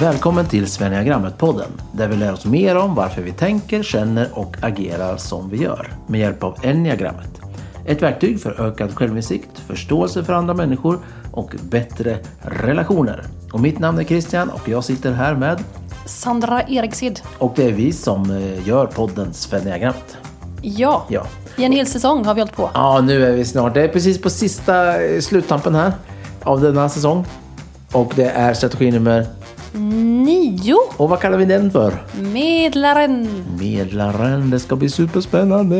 Välkommen till Svenniagrammet-podden där vi lär oss mer om varför vi tänker, känner och agerar som vi gör med hjälp av enneagrammet. Ett verktyg för ökad självinsikt, förståelse för andra människor och bättre relationer. Och mitt namn är Christian och jag sitter här med Sandra Eriksid. och det är vi som eh, gör podden Svenniagrammet. Ja. Ja. i en hel säsong har vi hållit på. Ja, nu är vi snart. Det är precis på sista eh, sluttampen här av denna säsong. Och det är strategi nummer... Nio. Och vad kallar vi den för? Medlaren. Medlaren. Det ska bli superspännande.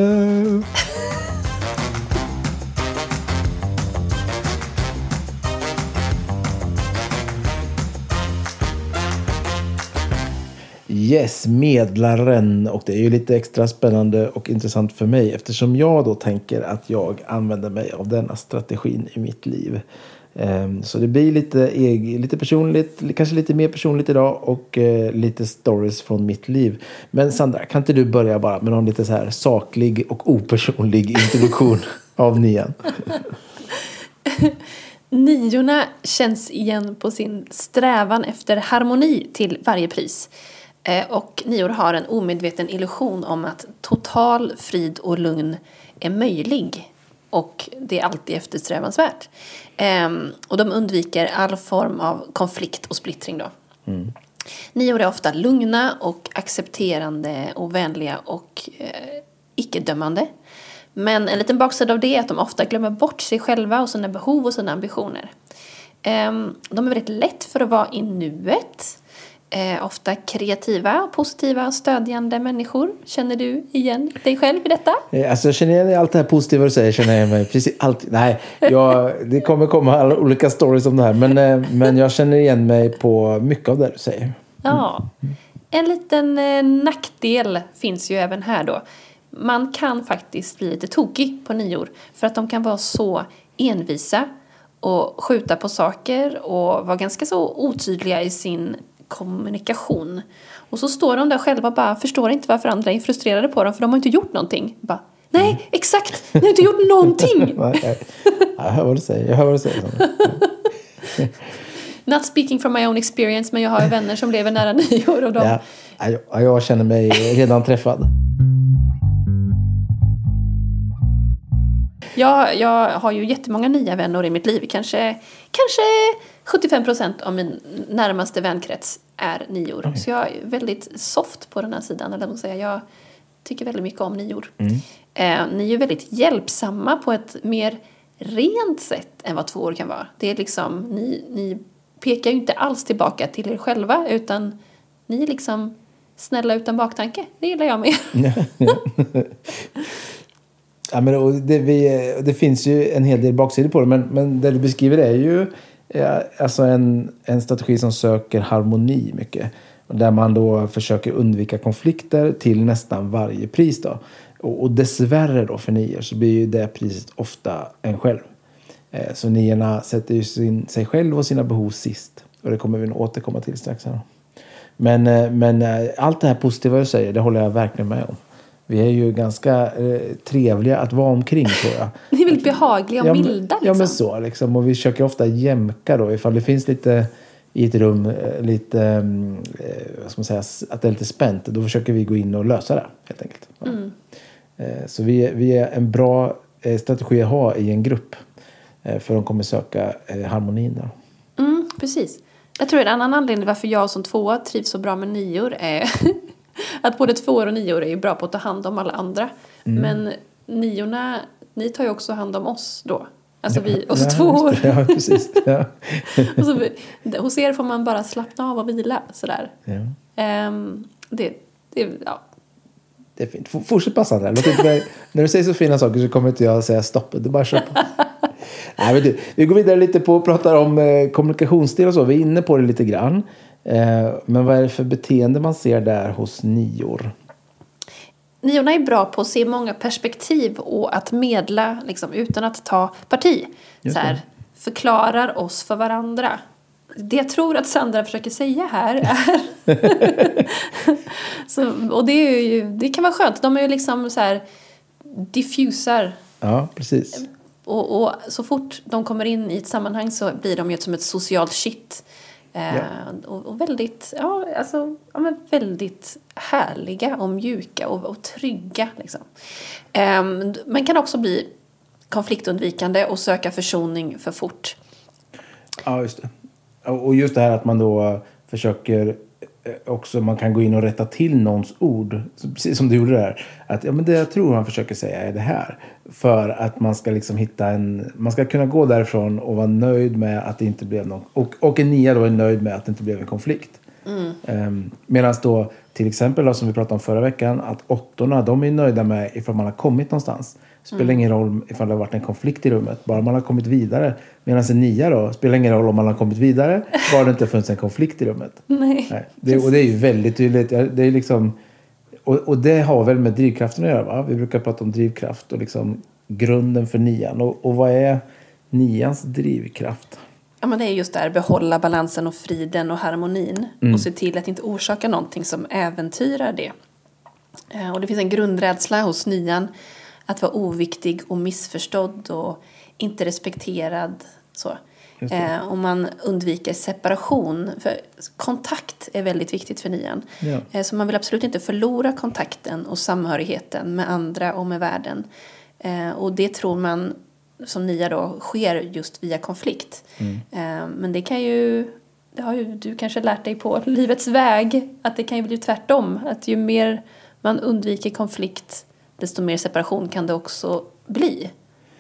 Yes, medlaren. Och det är ju lite extra spännande och intressant för mig eftersom jag då tänker att jag använder mig av denna strategin i mitt liv. Ehm, så det blir lite, lite personligt, kanske lite mer personligt idag och eh, lite stories från mitt liv. Men Sandra, kan inte du börja bara med någon lite så här saklig och opersonlig introduktion av nian? Niorna känns igen på sin strävan efter harmoni till varje pris. Eh, och nior har en omedveten illusion om att total frid och lugn är möjlig. Och det är alltid eftersträvansvärt. Ehm, Och de undviker all form av konflikt och splittring då. Nior är ofta lugna och accepterande och vänliga och eh, icke-dömande. Men en liten baksida av det är att de ofta glömmer bort sig själva och sina behov och sina ambitioner. Ehm, de är väldigt lätt för att vara i nuet. Eh, ofta kreativa, positiva, stödjande människor. Känner du igen dig själv i detta? Eh, Alltså jag känner igen allt det här positiva du säger. Känner jag mig precis allt. Nej, jag, det kommer komma alla olika stories om det här. Men, eh, men jag känner igen mig på mycket av det du säger. Ja. En liten eh, nackdel finns ju även här då. Man kan faktiskt bli lite tokig på nior för att de kan vara så envisa och skjuta på saker och vara ganska så otydliga i sin kommunikation. Och så står de där själva och bara förstår inte varför andra är frustrerade på dem för de har inte gjort någonting. Bara, Nej, exakt! Ni har inte gjort någonting! Jag, hör vad du säger. Jag hör vad du säger. Not speaking from my own experience men jag har vänner som lever nära nior och de Ja, jag känner mig redan träffad. Jag, jag har ju jättemånga nya vänner i mitt liv. Kanske, kanske 75 procent av min närmaste vänkrets är nior. Så jag är väldigt soft på den här sidan. Eller säga. Jag tycker väldigt mycket om nior. Eh, ni är väldigt hjälpsamma på ett mer rent sätt än vad två år kan vara. Det är liksom, ni, ni pekar ju inte alls tillbaka till er själva utan ni är liksom snälla utan baktanke. Det gillar jag med. Ja, men, och det, vi, det finns ju en hel del baksidor på det, men, men det du beskriver är ju Eh, alltså en, en strategi som söker harmoni mycket. Där man då försöker undvika konflikter till nästan varje pris. Då. Och, och dessvärre då för nior så blir ju det priset ofta en själv. Eh, så niorna sätter ju sin, sig själv och sina behov sist. Och det kommer vi nog återkomma till strax. Här. Men, eh, men eh, allt det här positiva du säger, det håller jag verkligen med om. Vi är ju ganska eh, trevliga att vara omkring tror jag. Ni är väldigt behagliga och Ja, milda. Liksom. Ja men så liksom. Och vi försöker ofta jämka då ifall det finns lite i ett rum, eh, lite, mm, eh, vad ska man säga, att det är lite spänt. Då försöker vi gå in och lösa det helt enkelt. Mm. Eh, Så vi, är- vi är en bra strategi att ha i en grupp. För de kommer söka harmonin där. Mm, precis. Jag tror en annan anledning varför jag som tvåa trivs så bra med nior är att både tvåor och nior är ju bra på att ta hand om alla andra. Mm. Men niorna, ni tar ju också hand om oss då. Alltså vi, oss Ja, just det. Ja, precis. Ja. Och så, hos er får man bara slappna av och vila sådär. Ja. Ehm, det, det, ja. Det är fint. F- Fortsätt. Låt inte mig, när du säger så fina saker så kommer inte jag säga stopp. Du bara kör på. Nej, men du, vi går vidare lite på och pratar om eh, kommunikationsstil och så. Vi är inne på det lite grann. Eh, men vad är det för beteende man ser där hos nior? Niorna är bra på att se många perspektiv och att medla liksom, utan att ta parti. Så här, förklarar oss för varandra. Det jag tror att Sandra försöker säga här är... så, och det, är ju, det kan vara skönt. De är ju liksom så här diffusar. Ja, precis. Och, och så fort de kommer in i ett sammanhang så blir de ju som ett socialt shit. Eh, och, och väldigt, ja, alltså, ja, men väldigt härliga och mjuka och, och trygga. Liksom. Eh, man kan också bli konfliktundvikande och söka försoning för fort. Ja, just det. Och just det här att man då försöker också, man kan gå in och rätta till någons ord, precis som du gjorde där. Att ja, men det jag tror han försöker säga är det här. För att man ska liksom hitta en, man ska kunna gå därifrån och vara nöjd med att det inte blev någon, och, och en nia då är nöjd med att det inte blev en konflikt. Um, Medan då till exempel då, som vi pratade om förra veckan att åttorna de är nöjda med ifall man har kommit någonstans. Spelar ingen roll ifall det har varit en konflikt i rummet, bara man har kommit vidare. Medan en nia då, spelar ingen roll om man har kommit vidare, bara det inte funnits en konflikt i rummet. Nej. Nej. Det, och det är ju väldigt tydligt. Det är liksom, och, och det har väl med drivkraften att göra va? Vi brukar prata om drivkraft och liksom grunden för nian. Och, och vad är nians drivkraft? Ja, men det är just där, behålla balansen och friden och harmonin. Och se till att inte orsaka någonting som äventyrar det. Eh, Och det finns en grundrädsla hos nian att vara oviktig och missförstådd och inte respekterad. Så. Eh, och man undviker separation. För kontakt är väldigt viktigt för nian. Ja. Eh, Så man vill absolut inte förlora kontakten och samhörigheten med andra och med världen. Eh, Och det tror man som nia då sker just via konflikt. Eh, Men det kan ju, det har ju du kanske lärt dig på livets väg, att det kan ju bli tvärtom. Att ju mer man undviker konflikt, desto mer separation kan det också bli.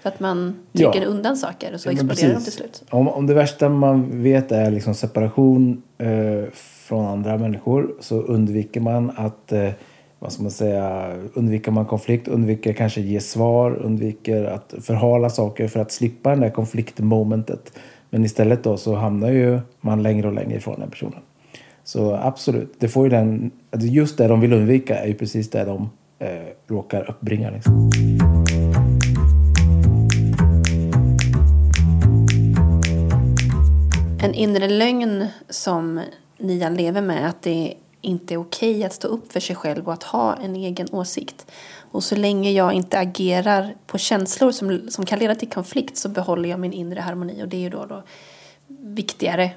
För att man Ja. trycker undan saker och så Ja, exploderar de till slut. Om, om det värsta man vet är liksom separation eh, från andra människor så undviker man att eh, vad ska man säga, undviker man konflikt, undviker kanske ge svar, undviker att förhala saker för att slippa det där konfliktmomentet. Men istället då så hamnar ju man längre och längre ifrån den personen. Så absolut, det får ju den, just det de vill undvika är ju precis det de eh, råkar uppbringa. Liksom. En inre lögn som nian lever med att det inte är okej att stå upp för sig själv och att ha en egen åsikt. Och så länge jag inte agerar på känslor som, som kan leda till konflikt så behåller jag min inre harmoni och det är ju då, då viktigare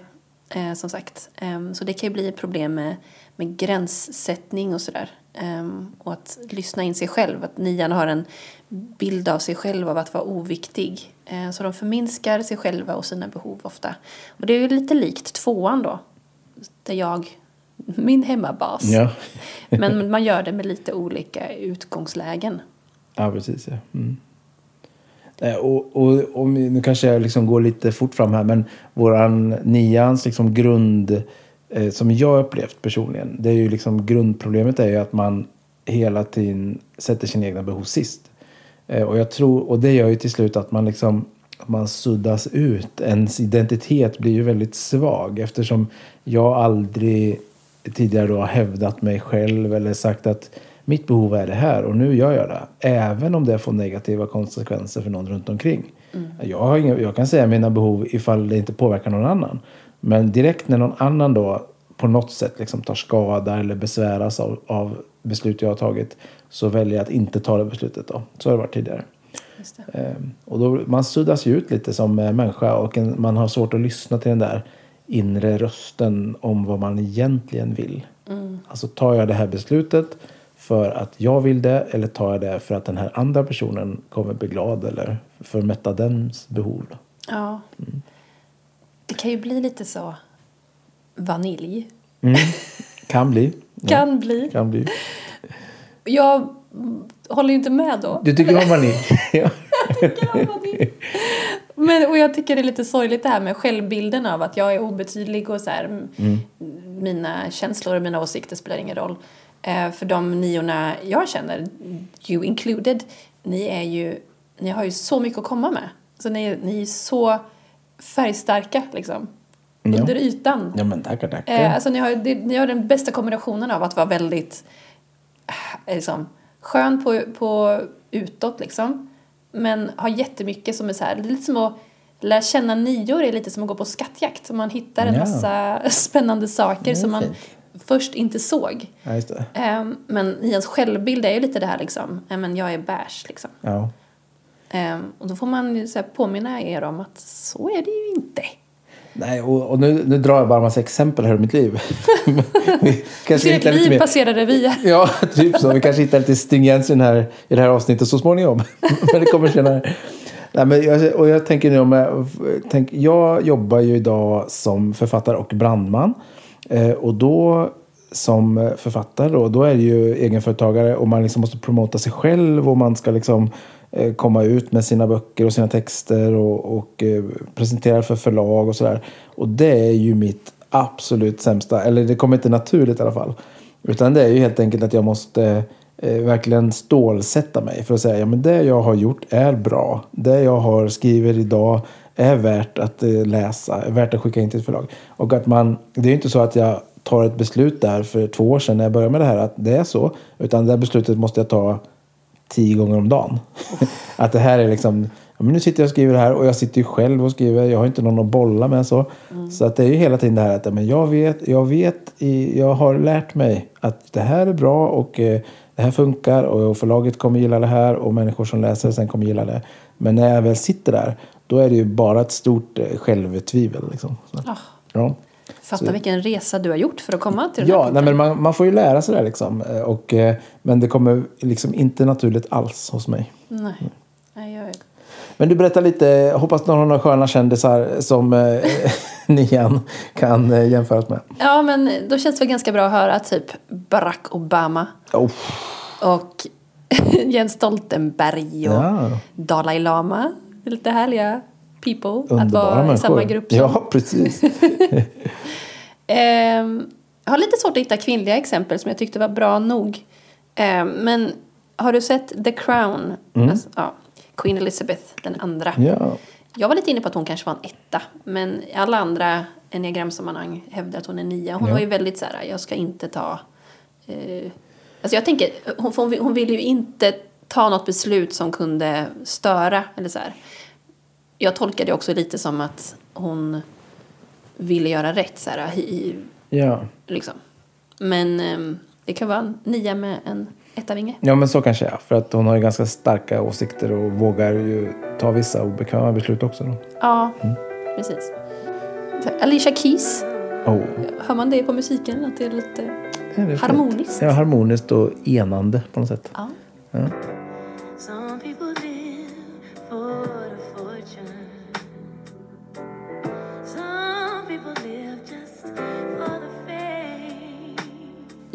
eh, som sagt. Eh, så det kan ju bli ett problem med, med gränssättning och sådär. Ehm, och att lyssna in sig själv. Att nian har en bild av sig själv av att vara oviktig. Eh, så de förminskar sig själva och sina behov ofta. Och det är ju lite likt tvåan då. Där jag, min hemmabas. Ja. Men man gör det med lite olika utgångslägen. Ja, precis. Ja. Mm. Eh, Och, och, och nu kanske jag liksom går lite fort fram här, men våran nians liksom grund, eh, som jag upplevt personligen, det är ju liksom grundproblemet är ju att man hela tiden sätter sina egna behov sist. Eh, och jag tror, och det gör ju till slut att man liksom att man suddas ut. Ens identitet blir ju väldigt svag eftersom jag aldrig tidigare då har hävdat mig själv eller sagt att mitt behov är det här och nu gör jag det. Även om det får negativa konsekvenser för någon runt omkring. Jag, har inga, jag kan säga mina behov ifall det inte påverkar någon annan. Men direkt när någon annan då på något sätt liksom tar skada eller besväras av, av beslut jag har tagit så väljer jag att inte ta det beslutet då. Så har det varit tidigare. Det. Ehm, och då, man suddas ju ut lite som eh, människa och en, man har svårt att lyssna till den där inre rösten om vad man egentligen vill. Alltså tar jag det här beslutet för att jag vill det eller tar jag det för att den här andra personen kommer bli glad eller för att mätta dens behov? Ja. Det kan ju bli lite så vanilj. Mm. Kan bli. Ja, Kan bli. kan bli. Jag håller ju inte med då. Du tycker om vanilj? ja. Men, och jag tycker det är lite sorgligt det här med självbilden av att jag är obetydlig och så här, m- mina känslor och mina åsikter spelar ingen roll. Eh, för de niorna jag känner, you included, ni är ju, ni har ju så mycket att komma med. Så ni, ni är så färgstarka liksom. Ja. Under ytan. ja, men tackar, tackar. Eh, alltså ni har, det, ni har den bästa kombinationen av att vara väldigt eh, liksom, skön på, på utåt liksom. Men har jättemycket som är så här, det är lite som att lära känna nior är lite som att gå på skattjakt. Man hittar en Ja. massa spännande saker som man först inte såg. Ja. Ehm, men nians självbild är ju lite det här liksom, "Nej, men jag är beige liksom. Ja. Ehm, och då får man så påminna er om att så är det ju inte. Nej, och, och nu, nu drar jag bara en massa exempel här ur mitt liv. Vi kanske lite liv mer- passera revy. Ja, typ så. Vi kanske hittar lite stringens i, här, i det här avsnittet så småningom. men det kommer senare. Nej, men jag, och jag tänker nu om jag, tänk, jag jobbar ju idag som författare och brandman. Eh, och då som författare då, då är det ju egenföretagare och man liksom måste promota sig själv och man ska liksom Eh, komma ut med sina böcker och sina texter och, och eh, presentera för förlag och sådär. Och det är ju mitt absolut sämsta, eller det kommer inte naturligt i alla fall. Utan det är ju helt enkelt att jag måste eh, verkligen stålsätta mig för att säga ja men det jag har gjort är bra. Det jag har skriver idag är värt att eh, läsa, är värt att skicka in till ett förlag. Och att man, det är ju inte så att jag tar ett beslut där för två år sedan när jag började med det här att det är så. Utan det här beslutet måste jag ta tio gånger om dagen. att det här är liksom, ja, men nu sitter jag och skriver här och jag sitter ju själv och skriver. Jag har inte någon att bolla med så. Så att det är ju hela tiden det här att ja, men jag vet, jag vet, i, jag har lärt mig att det här är bra och eh, det här funkar och förlaget kommer gilla det här och människor som läser sen kommer gilla det. Men när jag väl sitter där, då är det ju bara ett stort eh, självtvivel. Liksom. Så, Ah, ja. Fatta vilken resa du har gjort för att komma till den Ja, här nej, punkten. men man, man får ju lära sig det liksom. Eh, Och, eh, men det kommer liksom inte naturligt alls hos mig. Nej. Nej, jag... Men du berättar lite, hoppas någon några sköna kändisar som eh, nian kan eh, jämföras med. Ja, men då känns det väl ganska bra att höra typ Barack Obama Oh, och Jens Stoltenberg och ja, Dalai Lama. Lite härliga people att underbara vara i människor. samma grupp som. Ja, precis. Ehm, jag har lite svårt att hitta kvinnliga exempel som jag tyckte var bra nog. Ehm, men har du sett The Crown? Alltså, ja, Queen Elizabeth den andra. Ja. Jag var lite inne på att hon kanske var en etta. Men i alla andra enneagramsammanhang hävdar att hon är nia. Hon Ja. var ju väldigt så här, jag ska inte ta... Eh, alltså jag tänker, hon, hon, hon ville ju inte ta något beslut som kunde störa. Eller så här. Jag tolkade det också lite som att hon ville göra rätt. Så här, i, Ja. liksom. Men ehm, det kan vara en nia med en etta-vinge. ja, men så kanske är. För att hon har ju ganska starka åsikter och vågar ju ta vissa obekväma beslut också. Då. Ja, precis. Alicia Keys, Oh. hör man det på musiken? Att det är lite Ja, det är fint. harmoniskt? Ja, harmoniskt och enande på något sätt. Ja. Some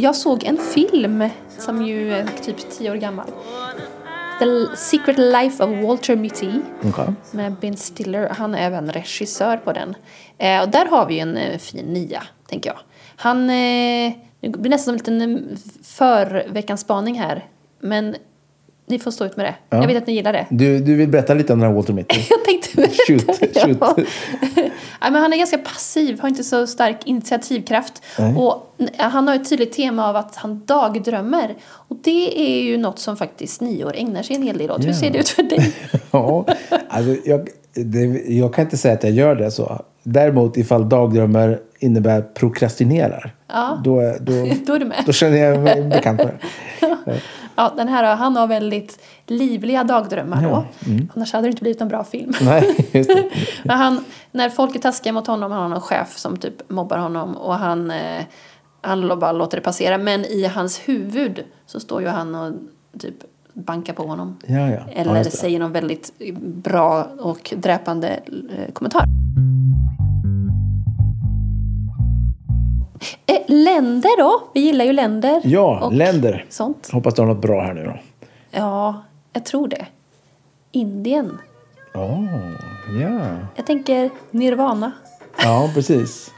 Jag såg en film som ju är typ tio år gammal. The Secret Life of Walter Mitty Okej. med Ben Stiller. Han är även regissör på den. Eh, och där har vi en eh, fin nia, tänker jag. Han, eh, det blir nästan som en liten eh, för veckans spaning här. Men ni får stå ut med det. Ja. Jag vet att ni gillar det. Du, du vill berätta lite om den här Walter Mitty? Jag tänkte berätta Shoot, shoot. Ja. Nej, men han är ganska passiv, har inte så stark initiativkraft. Och n- han har ett tydligt tema av att han dagdrömmer. Och det är ju något som faktiskt nior ägnar sig en hel del åt. Hur ser det ut för dig? Ja, alltså jag, det, jag kan inte säga att jag gör det så. Däremot ifall dagdrömmar innebär prokrastinerar. Ja. Då, då, Då är du med. då känner jag mig bekant med det. Ja, den här, han har väldigt livliga dagdrömmar då. Ja, mm. Annars hade det inte blivit en bra film. Nej, just han, när folk är taskiga mot honom, han har någon chef som typ mobbar honom och han, eh, han bara låter det passera. Men i hans huvud så står ju han och typ bankar på honom. Ja, ja. Eller ja, säger någon väldigt bra och dräpande eh, kommentar. Eh, länder då? Vi gillar ju länder. Ja, länder. Sånt. Hoppas du har något bra här nu då. Ja, jag tror det. Indien. Oh, ja. Jag tänker Nirvana. ja, precis.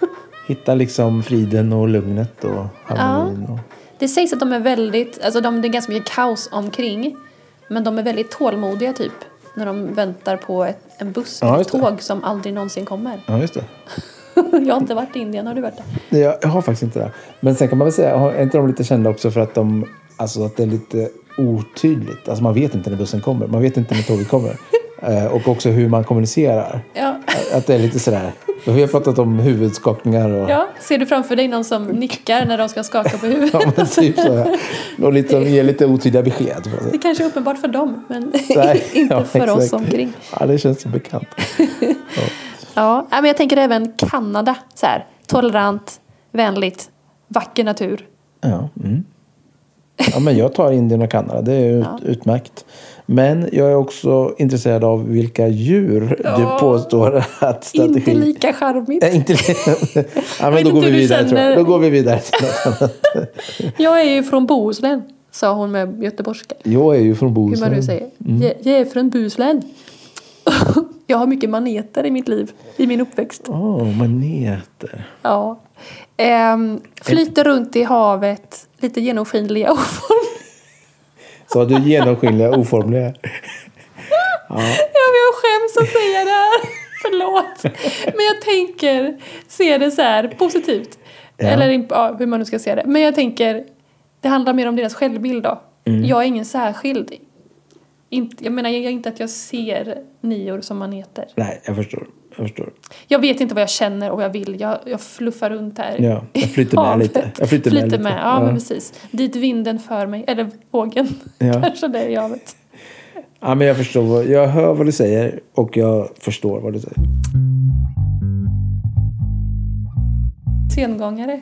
Hitta liksom friden och lugnet och harmonin. Och... Det sägs att de är väldigt, alltså de, det är ganska mycket kaos omkring. Men de är väldigt tålmodiga typ. När de väntar på ett, en buss Ja, ett det. tåg som aldrig någonsin kommer. Ja, just det. jag har inte varit i Indien, har du varit där? Nej, Jag, har faktiskt inte det. Men sen kan man väl säga, är inte de lite kända också för att de, alltså att det är lite otydligt. Alltså man vet inte när bussen kommer. Man vet inte när tåget kommer. Eh, och också hur man kommunicerar. Ja. Att det är lite sådär. Vi har pratat om huvudskakningar och... ja. Ser du framför dig någon som nickar när de ska skaka på huvudet? Ja, men typ så. Och lite, ger lite otydliga besked. Det kanske är uppenbart för dem, men Nej, inte ja, för oss exakt. omkring. Ja, det känns så bekant. Ja, Ja, men jag tänker även Kanada. Så här, tolerant, vänligt, vacker natur. Ja, mm. ja, men jag tar Indien och Kanada. Det är ut, Ja. utmärkt. Men jag är också intresserad av vilka djur du Ja. påstår att strategin... Inte lika charmigt. Nej, inte ja, men då går vi hur du vidare känner. Då går vi vidare till något annat. Jag är ju från Bohuslän, sa hon med göteborgska. Jag är ju från Hur Bohuslän. man nu säger. Mm. Jag är från Bohuslän. Jag har mycket maneter i mitt liv, i min uppväxt. Åh, maneter. Ja. Ehm, flyter runt i havet, lite genomskinliga oformliga. Så du genomskinliga, oformliga. Ja, men jag skäms att säga det här. Förlåt. Men jag tänker se det så här positivt. Ja. Eller ja, hur man nu ska se det. Men jag tänker, det handlar mer om deras självbild då. Mm. Jag är ingen särskild. Inte, jag menar jag, inte att jag ser nior som maneter. Nej, jag förstår. Jag förstår. Jag vet inte vad jag känner och jag vill. Jag, jag fluffar runt här. Ja, jag flyter med lite. Jag flyter med lite. Ja, Ja. men precis. Dit vinden för mig. Eller vågen. Ja. Kanske det är havet. Ja, men jag förstår. vad- Jag hör vad du säger och jag förstår vad du säger. Sengångare.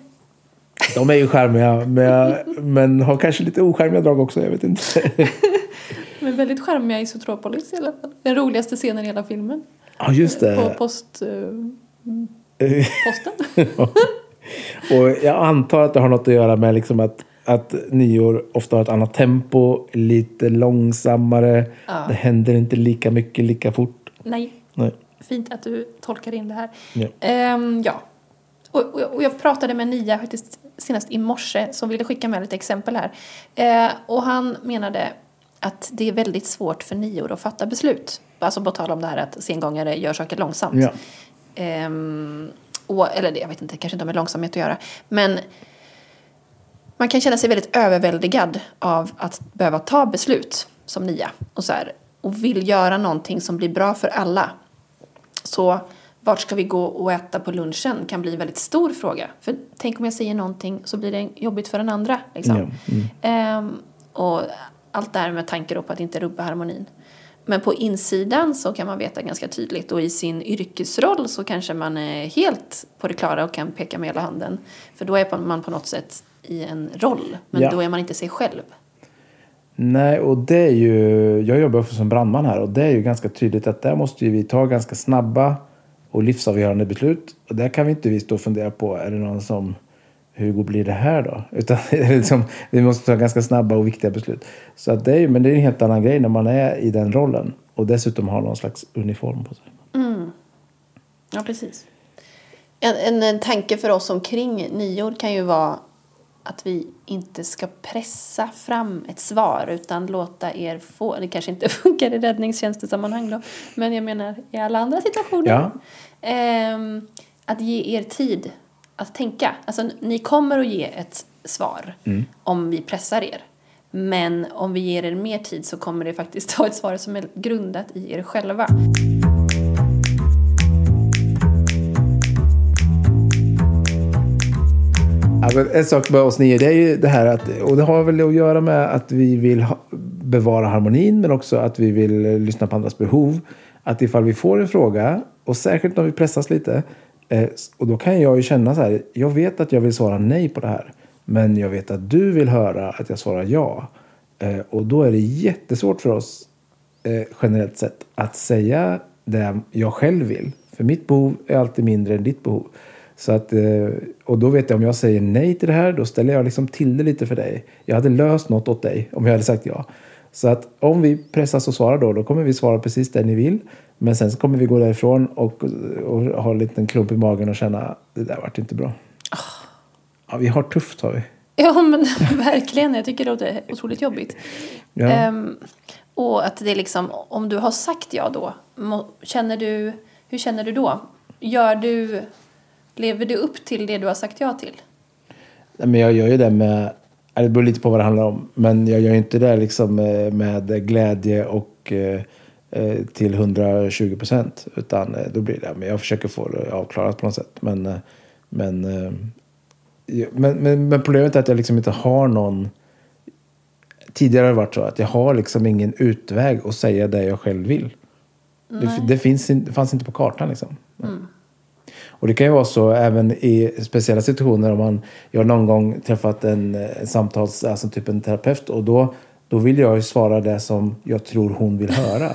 De är ju charmiga, men, men har kanske lite ocharmiga drag också. Jag vet inte. Men väldigt charmiga Isotropolis i alla fall. Den roligaste scenen i hela filmen. Ja, just På det. post, eh, posten. Och jag antar att det har något att göra med liksom att, att nior ofta har ett annat tempo, lite långsammare. Ja. Det händer inte lika mycket lika fort. Nej, Nej. fint att du tolkar in det här. Ja. Ehm, ja. Och, och, och jag pratade med Nia faktiskt senast i morse som ville skicka med lite exempel här. Eh, och han menade att det är väldigt svårt för nior att fatta beslut. Alltså på tal om det här att sengångare gör saker långsamt. Ja. Ehm, och, eller det, jag vet inte, kanske inte har med långsamhet att göra. Men man kan känna sig väldigt överväldigad av att behöva ta beslut som nia. Och, så här, och vill göra någonting som blir bra för alla. Så vart ska vi gå och äta på lunchen kan bli en väldigt stor fråga. För tänk om jag säger någonting så blir det jobbigt för den andra. Liksom. Ja, mm. Ehm, och allt det här med tanke på att inte rubba harmonin. Men på insidan så kan man veta ganska tydligt och i sin yrkesroll så kanske man är helt på det klara och kan peka med hela handen. För då är man på något sätt i en roll, men Ja. då är man inte sig själv. Nej, och det är ju... Jag jobbar också som brandman här och det är ju ganska tydligt att där måste vi ta ganska snabba och livsavgörande beslut. Och där kan vi inte vi stå och fundera på, är det någon som... Hur blir det här då? Utan liksom, vi måste ta ganska snabba och viktiga beslut. Så att det är men det är en helt annan grej när man är i den rollen och dessutom har någon slags uniform på sig. Ja, precis. En, en, en tanke för oss omkring nior kan ju vara att vi inte ska pressa fram ett svar utan låta er få, det kanske inte funkar i räddningstjänstesammanhang då, men jag menar i alla andra situationer. Ja. Ehm, att ge er tid att tänka. Alltså ni kommer att ge ett svar om vi pressar er. Men om vi ger er mer tid så kommer det faktiskt ha ett svar som är grundat i er själva. Ja, men en sak med oss nio, det är ju det här att, och det har väl att göra med att vi vill ha, bevara harmonin men också att vi vill eh, lyssna på andras behov. Att ifall vi får en fråga, och särskilt om vi pressas lite, Eh, och då kan jag ju känna så här, jag vet att jag vill svara nej på det här, men jag vet att du vill höra att jag svarar ja. Eh, och då är det jättesvårt för oss eh, generellt sett att säga det jag själv vill. För mitt behov är alltid mindre än ditt behov. Så att, och då vet jag om jag säger nej till det här, då ställer jag liksom till det lite för dig. Jag hade löst något åt dig om jag hade sagt ja. Så att om vi pressas och svarar då, då kommer vi svara precis det ni vill. Men sen så kommer vi gå därifrån och, och ha en liten klump i magen och känna det där vart inte bra. Ja, vi har tufft har vi. Ja, men verkligen. Jag tycker det låter otroligt jobbigt. Ja. Ehm, och att det är liksom, om du har sagt ja då, känner du, hur känner du då? Gör du, lever du upp till det du har sagt ja till? Nej, Men jag gör ju det med, det beror lite på vad det handlar om. Men jag gör ju inte det liksom eh, med glädje och eh, till 120 procent. Utan eh, då blir det, men jag försöker få det avklarat på något sätt. Men, eh, men, eh, men, men, men problemet är att jag liksom inte har någon Tidigare har det varit så att jag har liksom ingen utväg att säga det jag själv vill. Det, det finns, in- det fanns inte på kartan liksom. Och det kan ju vara så även i speciella situationer om man, jag har någon gång träffat en, en samtals, alltså typ en terapeut och då, då vill jag ju svara det som jag tror hon vill höra.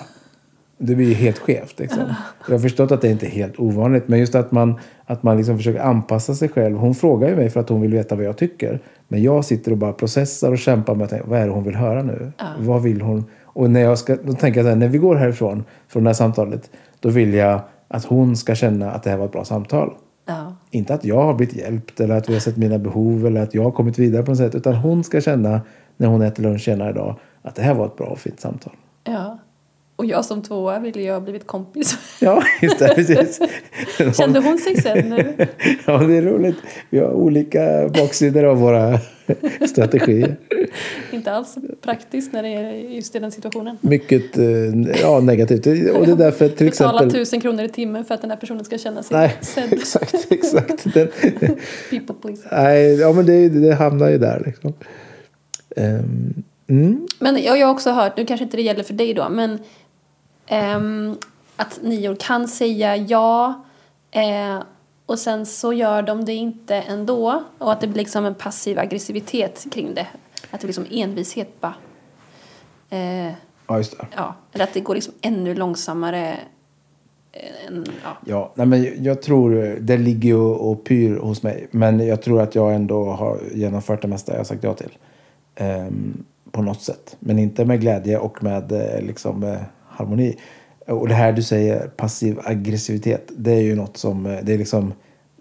Det blir ju helt skevt. Liksom. Jag har förstått att det inte är helt ovanligt, men just att man, att man liksom försöker anpassa sig själv. Hon frågar ju mig för att hon vill veta vad jag tycker. Men jag sitter och bara processar och kämpar med att tänka, vad är det hon vill höra nu? Vad vill hon? Och när jag ska, då tänker jag så här, när vi går härifrån, från det här samtalet, då vill jag att hon ska känna att det här var ett bra samtal. Ja. Inte att jag har blivit hjälpt eller att vi har sett mina behov eller att jag har kommit vidare på något sätt. Utan hon ska känna när hon äter lunch senare idag att det här var ett bra och fint samtal. ja. Och jag som tvåa ville ju ha blivit kompis. Ja, just det. Precis. Kände hon sig sen nu? Ja, det är roligt. Vi har olika baksidor av våra strategier. Inte alls praktiskt när det är just i den situationen. Mycket eh, ja, negativt. Och det är därför till Betala exempel... tusen kronor i timmen för att den här personen ska känna sig Nej, sedd. exakt. exakt. Den, People please. nej, ja, men det, det hamnar ju där. Liksom. Ehm, mm. Men jag jag har också hört, nu kanske inte det gäller för dig då, men ehm, att nior kan säga ja eh, och sen så gör de det inte ändå och att det blir liksom en passiv aggressivitet kring det. Att det blir liksom envishet bara. Eh, Ja, just det. ja, eller att det går liksom ännu långsammare än, ja. Ja, nej men jag- tror det ligger ju och pyr hos mig. Men jag tror att jag ändå har genomfört det mesta jag sagt ja till. Ehm, på något sätt. Men inte med glädje och med eh, liksom, eh, harmoni. Och det här du säger, passiv aggressivitet. Det är ju något som, eh, det är liksom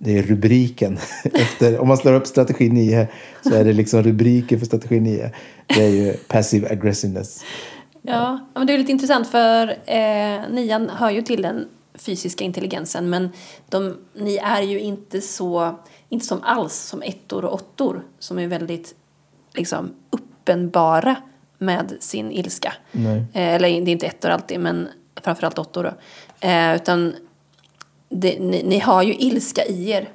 det är rubriken. Efter, om man slår upp strategi 9 så är det liksom rubriken för strategi 9. Det är ju passive aggressiveness. Ja, men det är lite intressant för eh, nian hör ju till den fysiska intelligensen men de, ni är ju inte så, inte som alls som ettor och åttor som är väldigt liksom uppenbara med sin ilska. Nej. Eh, eller det är inte ettor alltid men framförallt åttor då. Eh, utan det, ni, ni har ju ilska i er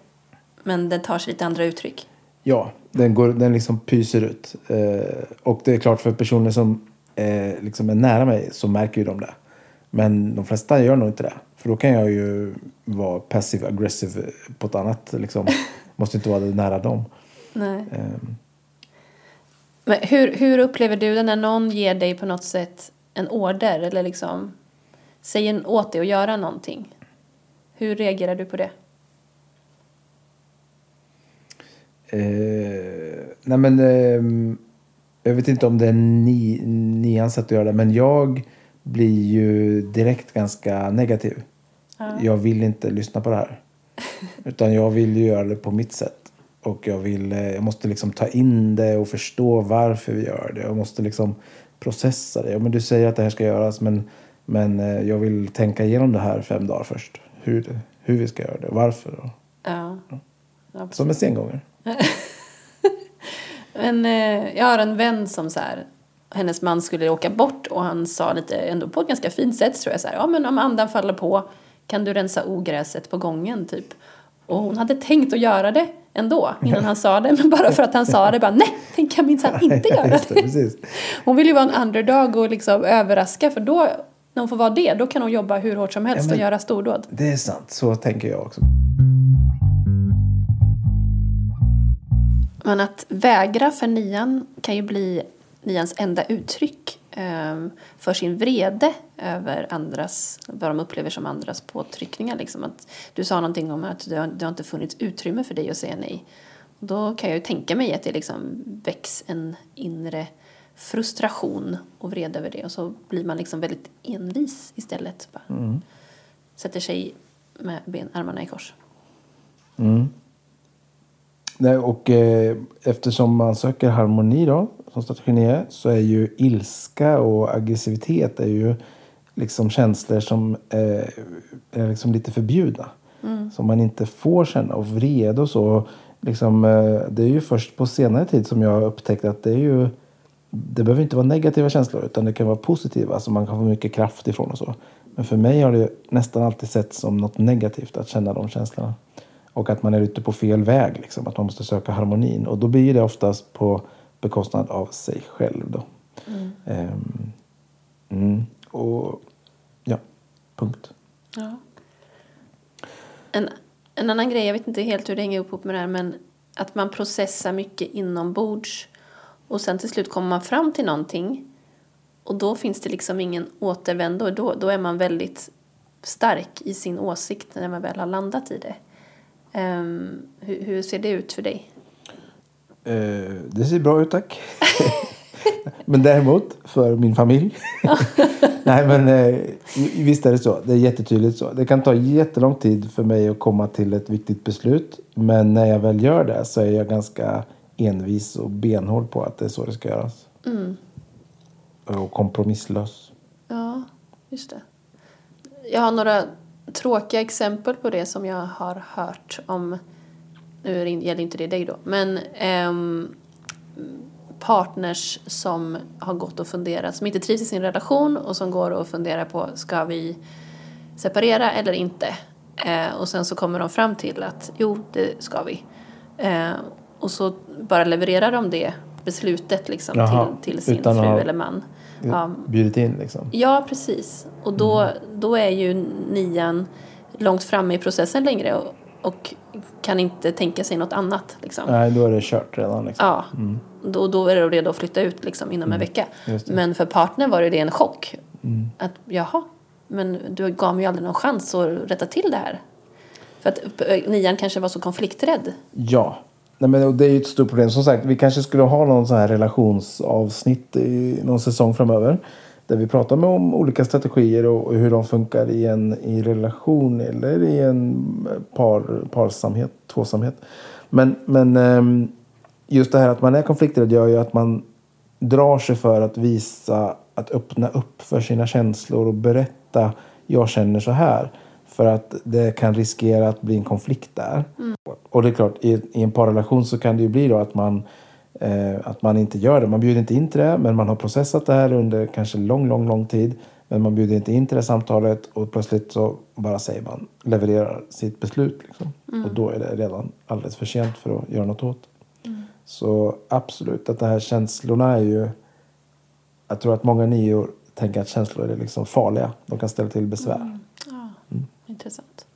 men den tar sig lite andra uttryck. Ja, den, går, den liksom pyser ut. Eh, och det är klart för personer som eh, liksom är nära mig så märker ju de det. Men de flesta gör nog inte det. För då kan jag ju vara passive aggressive på ett annat liksom. Måste inte vara nära dem. Nej. Eh, Men hur, hur upplever du det när någon ger dig på något sätt en order eller liksom säger åt dig att göra någonting? Hur reagerar du på det? Eh, nej men, ehm, jag vet inte om det är ni, nians sätt att göra det, men jag blir ju direkt ganska negativ. Jag vill inte lyssna på det här. Utan jag vill ju göra det på mitt sätt. Och jag, vill, eh, jag måste liksom ta in det och förstå varför vi gör det. Jag måste liksom processa det. Ja, men du säger att det här ska göras men, men eh, jag vill tänka igenom det här fem dagar först. Hur, hur vi ska göra det varför. Och, Ja. ja som en sengångare. Men eh, jag har en vän som så här, hennes man skulle åka bort och han sa lite, ändå på ett ganska fint sätt tror jag så här, ja men om andan faller på kan du rensa ogräset på gången typ. Och hon hade tänkt att göra det ändå innan han sa det, men bara för att han sa det bara nej, det kan minsann inte göra det. Hon vill ju vara en underdog och liksom överraska för då, när hon får vara det, då kan hon jobba hur hårt som helst Ja, men- och göra stordåd. Det är sant, så tänker jag också. Men att vägra för nian kan ju bli nians enda uttryck för sin vrede över andras, vad de upplever som andras påtryckningar. Liksom. Att du sa någonting om att det har, det har inte funnits utrymme för dig att säga nej. Då kan jag ju tänka mig att det liksom väcks en inre frustration och vrede över det och så blir man liksom väldigt envis istället. Bara. Sätter sig med ben, armarna i kors. Nej, och eh, eftersom man söker harmoni då, som strategin är, så är ju ilska och aggressivitet är ju liksom känslor som eh, är liksom lite förbjudna. Som man inte får känna. Och vrede och så. Liksom, eh, det är ju först på senare tid som jag har upptäckt att det är ju det behöver inte vara negativa känslor utan det kan vara positiva som man kan få mycket kraft ifrån och så. Men för mig har det nästan alltid sett som något negativt att känna de känslorna. Och att man är ute på fel väg, liksom, att man måste söka harmonin. Och då blir det oftast på bekostnad av sig själv. Då. Ehm, mm. Och ja, punkt. Ja. En, en annan grej, jag vet inte helt hur det hänger ihop med det här, men att man processar mycket inombords och sen till slut kommer man fram till någonting och då finns det liksom ingen återvändo. Då, då är man väldigt stark i sin åsikt när man väl har landat i det. Ehm, hur, hur ser det ut för dig? Eh, det ser bra ut tack. men däremot för min familj. Nej men eh, visst är det så. Det är jättetydligt så. Det kan ta jättelång tid för mig att komma till ett viktigt beslut. Men när jag väl gör det så är jag ganska envis och benhård på att det är så det ska göras. Och kompromisslös. Ja, just det. Jag har några tråkiga exempel på det som jag har hört om. Nu gäller inte det dig då, men ehm, partners som har gått och funderat, som inte trivs i sin relation och som går och funderar på ska vi separera eller inte. Eh, och sen så kommer de fram till att jo, det ska vi. Eh, och så bara levererar de det beslutet liksom Jaha, till, till sin fru eller man. Ja, Bjudit in liksom. Ja, precis. Och då, då är ju nian långt framme i processen längre och, och kan inte tänka sig något annat. Liksom. Nej, då är det kört redan. Liksom. Ja, då, då är de redo att flytta ut liksom, inom en vecka. Men för partnern var det en chock. Att jaha, men du gav mig ju aldrig någon chans att rätta till det här. För att eh, nian kanske var så konflikträdd. Ja. Nej, men det är ju ett stort problem. Som sagt, vi kanske skulle ha någon sån här relationsavsnitt i någon säsong framöver. Där vi pratar med om olika strategier och hur de funkar i en i relation eller i en par, parsamhet, tvåsamhet. Men, men ehm, just det här att man är konflikträdd gör ju att man drar sig för att visa, att öppna upp för sina känslor och berätta jag känner så här. För att det kan riskera att bli en konflikt där. Och det är klart, i, i en parrelation så kan det ju bli då att man, eh, att man inte gör det. Man bjuder inte in till det, men man har processat det här under kanske lång, lång, lång tid. Men man bjuder inte in till det samtalet och plötsligt så bara säger man, levererar sitt beslut. Liksom. Och då är det redan alldeles för sent för att göra något åt. Så absolut, att de här känslorna är ju... Jag tror att många nior tänker att känslor är liksom farliga. De kan ställa till besvär. Ja, intressant.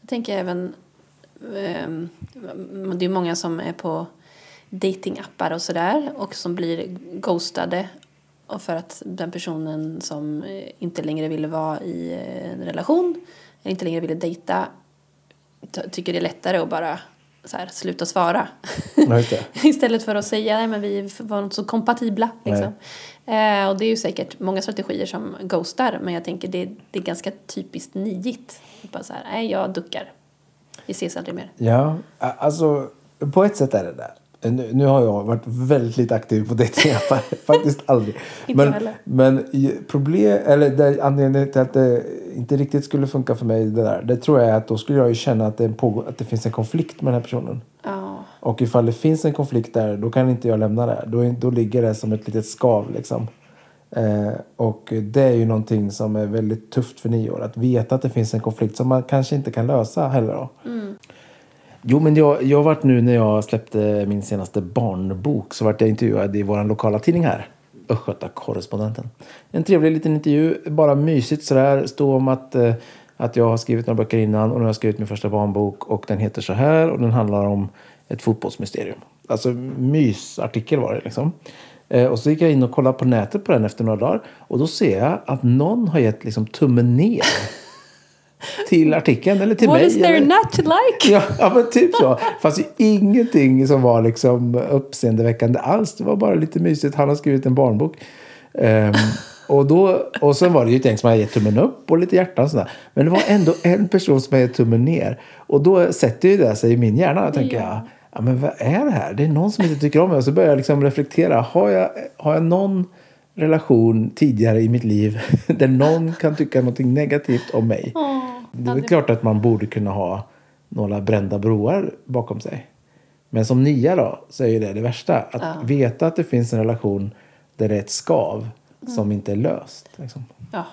Jag tänker även, ehm, det är många som är på datingappar och sådär och som blir ghostade och för att den personen som eh, inte längre ville vara i eh, en relation inte längre ville dejta tycker det är lättare att bara så här, sluta svara. Istället för att säga nej men vi var inte så kompatibla. Liksom. Eh, och det är ju säkert många strategier som ghostar men jag tänker det, det är ganska typiskt nijigt. Bara så här, nej jag duckar. Vi ses aldrig mer. Ja, alltså på ett sätt är det där. Nu, har jag varit väldigt aktiv på datingappar. Faktiskt aldrig. Men, men problem, eller det, anledningen till att det inte riktigt skulle funka för mig det där. Det tror jag är att då skulle jag ju känna att det, pågår, att det finns en konflikt med den här personen. Ja, Och ifall det finns en konflikt där, då kan inte jag lämna det. Då, då ligger det som ett litet skav liksom. Eh, och det är ju någonting som är väldigt tufft för nio år. Att veta att det finns en konflikt som man kanske inte kan lösa heller då. Jo, men jag, jag varit nu när jag släppte min senaste barnbok så vart jag intervjuad i vår lokala tidning här. Östgöta korrespondenten. En trevlig liten intervju, bara mysigt sådär. Stå om att, eh, att jag har skrivit några böcker innan och nu har jag skrivit min första barnbok och den heter så här och den handlar om ett fotbollsmysterium. Alltså mysartikel var det liksom. Eh, och så gick jag in och kollade på nätet på den efter några dagar och då ser jag att någon har gett liksom tummen ner till artikeln eller till What mig. is there eller- not to like? Ja, ja men typ så. Fast ingenting som var liksom uppseendeväckande alls. Det var bara lite mysigt. Han har skrivit en barnbok. Ehm, och, då, och sen var det ju ett gäng som hade gett tummen upp och lite hjärtan och sådär. Men det var ändå en person som hade gett tummen ner. Och då sätter ju det sig i min hjärna. Jag tänker jag, ja men vad är det här? Det är någon som inte tycker om mig. Och så börjar jag liksom reflektera. Har jag, har jag någon relation tidigare i mitt liv där någon kan tycka någonting negativt om mig? Det är väl klart att man borde kunna ha några brända broar bakom sig. Men som nia då, så är det det värsta. Att veta att det finns en relation där det är ett skav som inte är löst. Liksom. Ja,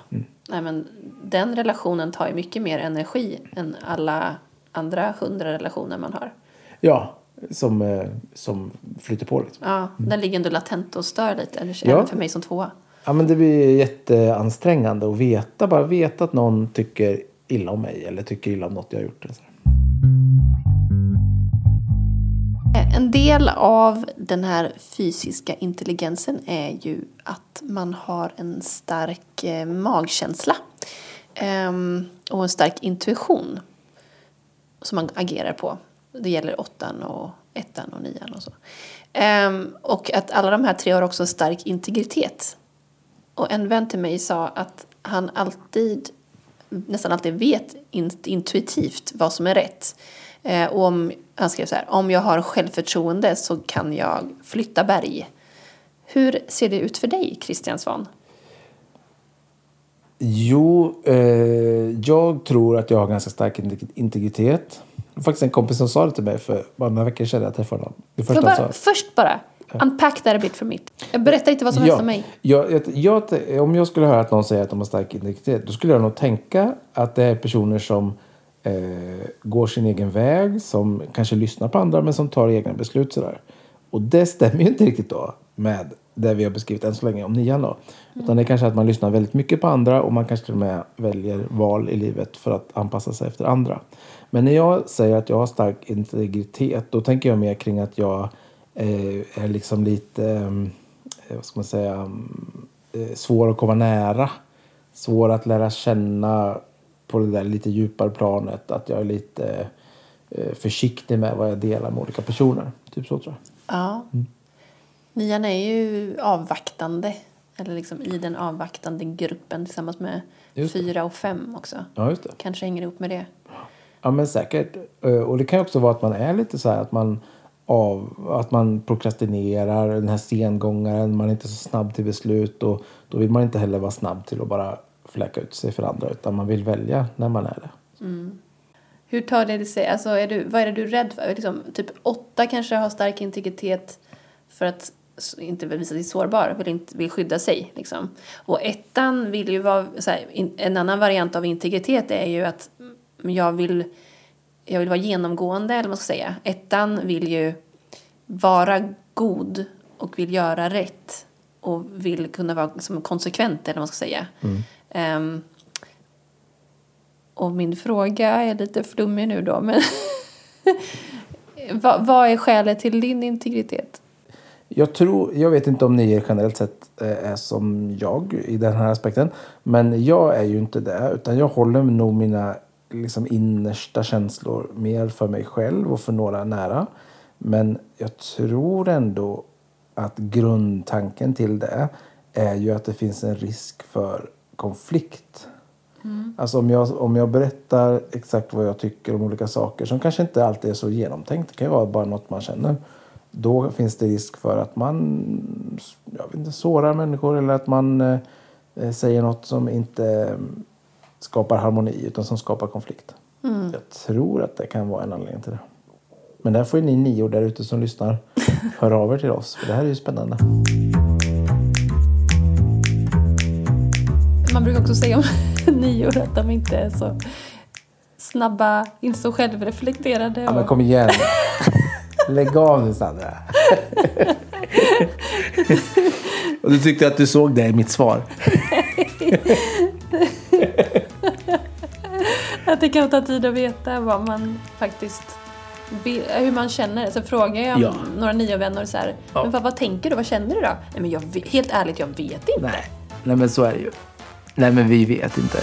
nej men den relationen tar ju mycket mer energi än alla andra hundra relationer man har. Ja, som, eh, som flyter på. Liksom. Ja, den ligger ändå latent och stör lite, eller Ja. även för mig som tvåa. Ja, men det blir jätteansträngande att veta. Bara veta att någon tycker illa om mig eller tycker illa om något jag har gjort. Eller så. En del av den här fysiska intelligensen är ju att man har en stark eh, magkänsla ehm, och en stark intuition som man agerar på. Det gäller åttan och ettan och nian och så. Ehm, och att alla de här tre har också stark integritet. Och en vän till mig sa att han alltid, nästan alltid vet intuitivt vad som är rätt. Eh, och om, han skrev så här, om jag har självförtroende så kan jag flytta berg. Hur ser det ut för dig, Christian Svahn? Jo, eh, jag tror att jag har ganska stark integritet. Det var faktiskt en kompis som sa det till mig för bara några veckor sedan jag träffade honom. Det första bara, sa. först bara, unpack that a bit for me. Jag berättar inte vad som helst om mig. jag, jag, jag, om jag skulle höra att någon säger att de har stark integritet, då skulle jag nog tänka att det är personer som eh, går sin egen väg, som kanske lyssnar på andra men som tar egna beslut sådär. Och det stämmer ju inte riktigt då med det vi har beskrivit än så länge om nian då. Utan det är kanske att man lyssnar väldigt mycket på andra och man kanske till och med väljer val i livet för att anpassa sig efter andra. Men när jag säger att jag har stark integritet då tänker jag mer kring att jag eh, är liksom lite, eh, vad ska man säga, mm, eh, svår att komma nära. Svår att lära känna på det där lite djupare planet. Att jag är lite eh, försiktig med vad jag delar med olika personer. Typ så tror jag. Ja. Nian är ju avvaktande. Eller liksom i den avvaktande gruppen tillsammans med fyra och fem också. Ja. Kanske hänger ihop med det. Ja, men säkert. Eh, Och det kan också vara att man är lite så här att man av, att man prokrastinerar, den här sengångaren, man är inte så snabb till beslut och då vill man inte heller vara snabb till att bara fläcka ut sig för andra utan man vill välja när man är det. Hur tar det sig? Alltså är du, vad är det du är rädd för? Liksom, typ åtta kanske har stark integritet för att inte vill visa sig sårbar, vill, inte, vill skydda sig. Liksom. Och ettan vill ju vara, här, en annan variant av integritet är ju att mm, jag vill, jag vill vara genomgående, eller vad ska säga. Ettan vill ju vara god och vill göra rätt och vill kunna vara som konsekvent, eller vad man ska säga. Ehm, och min fråga är lite flummig nu då, men vad, vad är skälet till din integritet? Jag, tror, jag vet inte om ni generellt sett eh, är som jag i den här aspekten. Men jag är ju inte det. Utan jag håller nog mina liksom, innersta känslor mer för mig själv och för några nära. Men jag tror ändå att grundtanken till det är ju att det finns en risk för konflikt. Alltså om jag, om jag berättar exakt vad jag tycker om olika saker som kanske inte alltid är så genomtänkt. Det kan ju vara bara något man känner. Då finns det risk för att man jag vet inte, sårar människor eller att man eh, säger något som inte eh, skapar harmoni utan som skapar konflikt. Jag tror att det kan vara en anledning till det. Men där får ju ni nio där ute som lyssnar höra av er till oss. För det här är ju spännande. Man brukar också säga om nior att de inte är så snabba, inte så självreflekterade. Ja, men och- kom igen. Lägg av nu Sandra. Och du tyckte att du såg det i mitt svar. Att det kan ta tid att veta vad man faktiskt vill, hur man känner. Så frågar jag Ja. några niovänner så här, Ja. men vad, vad tänker du, vad känner du då? Nej men jag, vet- helt ärligt, jag vet inte. Nej. Nej, men så är det ju. Nej, men vi vet inte.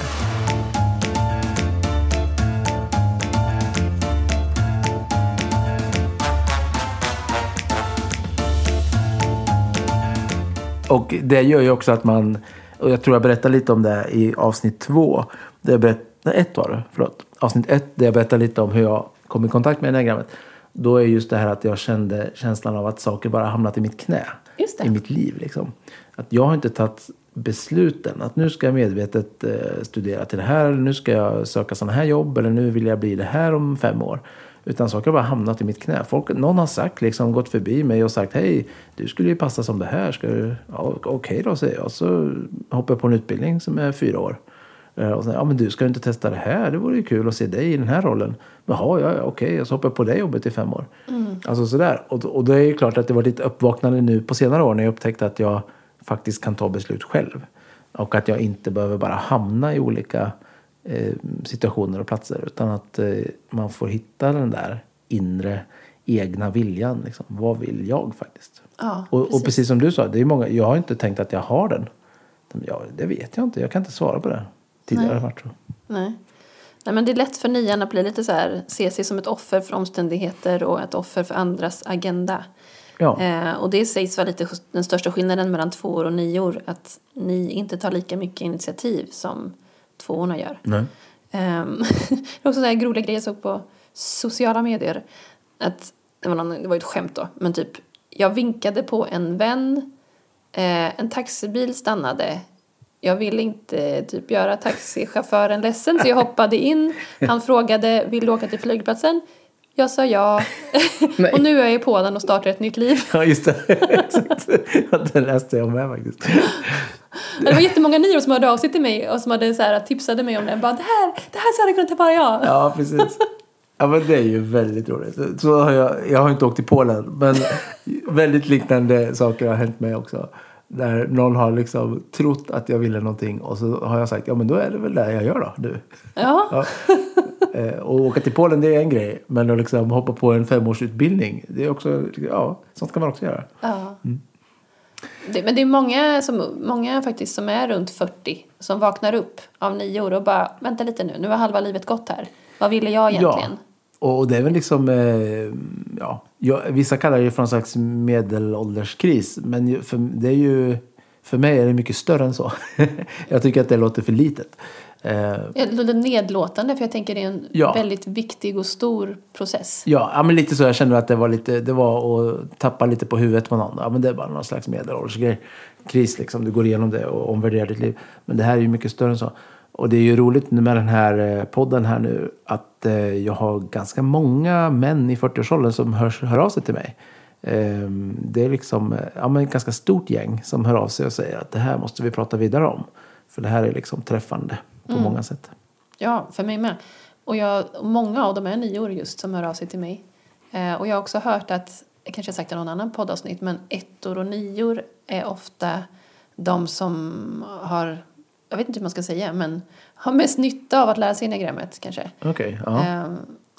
Och det gör ju också att man, och jag tror jag berättade lite om det i avsnitt två. Där jag berätt, nej, ett var det, förlåt. Avsnitt ett där jag berättade lite om hur jag kom i kontakt med diagrammet. Då är just det här att jag kände känslan av att saker bara hamnat i mitt knä. I mitt liv liksom. Att jag har inte tagit besluten. Att nu ska jag medvetet eh, studera till det här. Eller nu ska jag söka sådana här jobb. Eller nu vill jag bli det här om fem år. Utan saker har bara hamnat i mitt knä. Folk, någon har sagt, liksom, gått förbi mig och sagt hej, du skulle ju passa som det här. Ska du? Ja, Okej då, säger jag. Så hoppar jag på en utbildning som är fyra år. Eh, Och sen, ja men du ska inte testa det här? Det vore ju kul att se dig i den här rollen. Jaha, ja, ja okej. Och så hoppar jag på det jobbet i fem år. Alltså sådär. Och, och det är ju klart att det var lite uppvaknande nu på senare år när jag upptäckte att jag faktiskt kan ta beslut själv. Och att jag inte behöver bara hamna i olika situationer och platser. Utan att eh, man får hitta den där inre egna viljan. Liksom. Vad vill jag faktiskt? Ja, och, och precis. precis som du sa, det är många, jag har inte tänkt att jag har den. Ja, det vet jag inte. Jag kan inte svara på det. Tidigare Nej. Nej. Nej, men det är lätt för nian att bli lite så här, se sig som ett offer för omständigheter och ett offer för andras agenda. Ja. Eh, och det sägs vara lite den största skillnaden mellan tvåor och nior. Att ni inte tar lika mycket initiativ som tvåorna gör. Nej. Ehm, det var också så här roliga grejer jag såg på sociala medier. Att, det, var någon, det var ett skämt då, men typ jag vinkade på en vän, eh, en taxibil stannade. Jag ville inte typ göra taxichauffören ledsen så jag hoppade in. Han frågade vill du åka till flygplatsen? Jag sa ja. Och nu är jag på den och startar ett nytt liv. Ja, just det. Exakt. Det läste jag med faktiskt. Det var jättemånga nior som hörde av sig till mig och som hade så här, tipsade mig om det. Bara, det här, det här så hade kunnat vara jag. Ja, precis. Ja, men det är ju väldigt roligt. Så har jag, jag har inte åkt till Polen, men väldigt liknande saker har hänt mig också. Där någon har liksom trott att jag ville någonting och så har jag sagt ja men då är det väl det jag gör då nu. Ja. Ja. Eh, och åka till Polen det är en grej, men att liksom hoppa på en femårsutbildning det är också, ja, sånt kan man också göra. Ja. Det, men det är många, som, många faktiskt som är runt 40 som vaknar upp av nio år och bara vänta lite nu, nu har halva livet gått här. Vad ville jag egentligen? Ja, och det är väl liksom, eh, ja, jag, vissa kallar det för en slags medelålderskris. Men för, det är ju, för mig är det mycket större än så. jag tycker att det låter för litet. Eh, nedlåtande för jag tänker det är en Ja. väldigt viktig och stor process. ja, ja, men lite så. Jag kände att det var lite, det var att tappa lite på huvudet på någon. Ja, men det är bara någon slags medelåldersgrej. Kris liksom, du går igenom det och omvärderar ditt liv. Men det här är ju mycket större än så. Och det är ju roligt med den här eh, podden här nu att eh, jag har ganska många män i 40-årsåldern som hör, hör av sig till mig. Eh, det är liksom eh, ja, men ett ganska stort gäng som hör av sig och säger att det här måste vi prata vidare om. För det här är liksom träffande på många sätt. Ja, för mig med. Och jag, många av dem är nior just som hör av sig till mig. Eh, och jag har också hört att, jag kanske har sagt det i någon annan poddavsnitt, men ettor och nior är ofta de som har, jag vet inte hur man ska säga, men har mest nytta av att lära sig enneagrammet kanske. Okej, ja. Eh,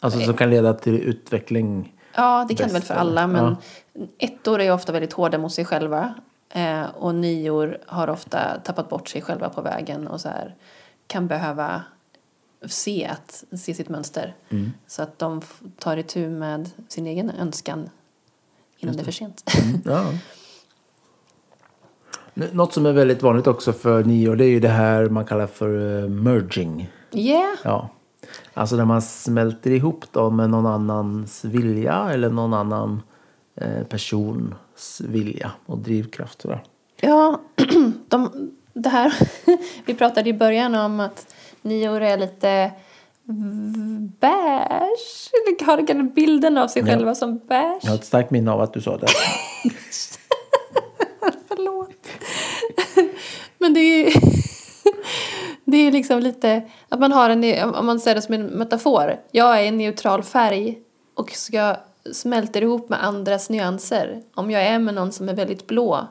Alltså som kan leda till utveckling. Ja, det kan det väl för alla. Men Ja. ettor är ofta väldigt hårda mot sig själva. Eh, och nior har ofta tappat bort sig själva på vägen och så här, kan behöva se, att, se sitt mönster. Mm. Så att de tar itu med sin egen önskan innan det är för sent. Ja. N- Något som är väldigt vanligt också för nior det är ju det här man kallar för eh, merging. Yeah. Ja. Alltså när man smälter ihop då med någon annans vilja eller någon annan eh, persons vilja och drivkraft. Ja, de, det här, vi pratade i början om att nior är lite beige. Har den bilden av sig Ja. själva som beige. Jag har ett starkt minne av att du sa det. Förlåt. Men det är det är liksom lite att man har en, om man säger det som en metafor. Jag är en neutral färg och ska smälter ihop med andras nyanser. Om jag är med någon som är väldigt blå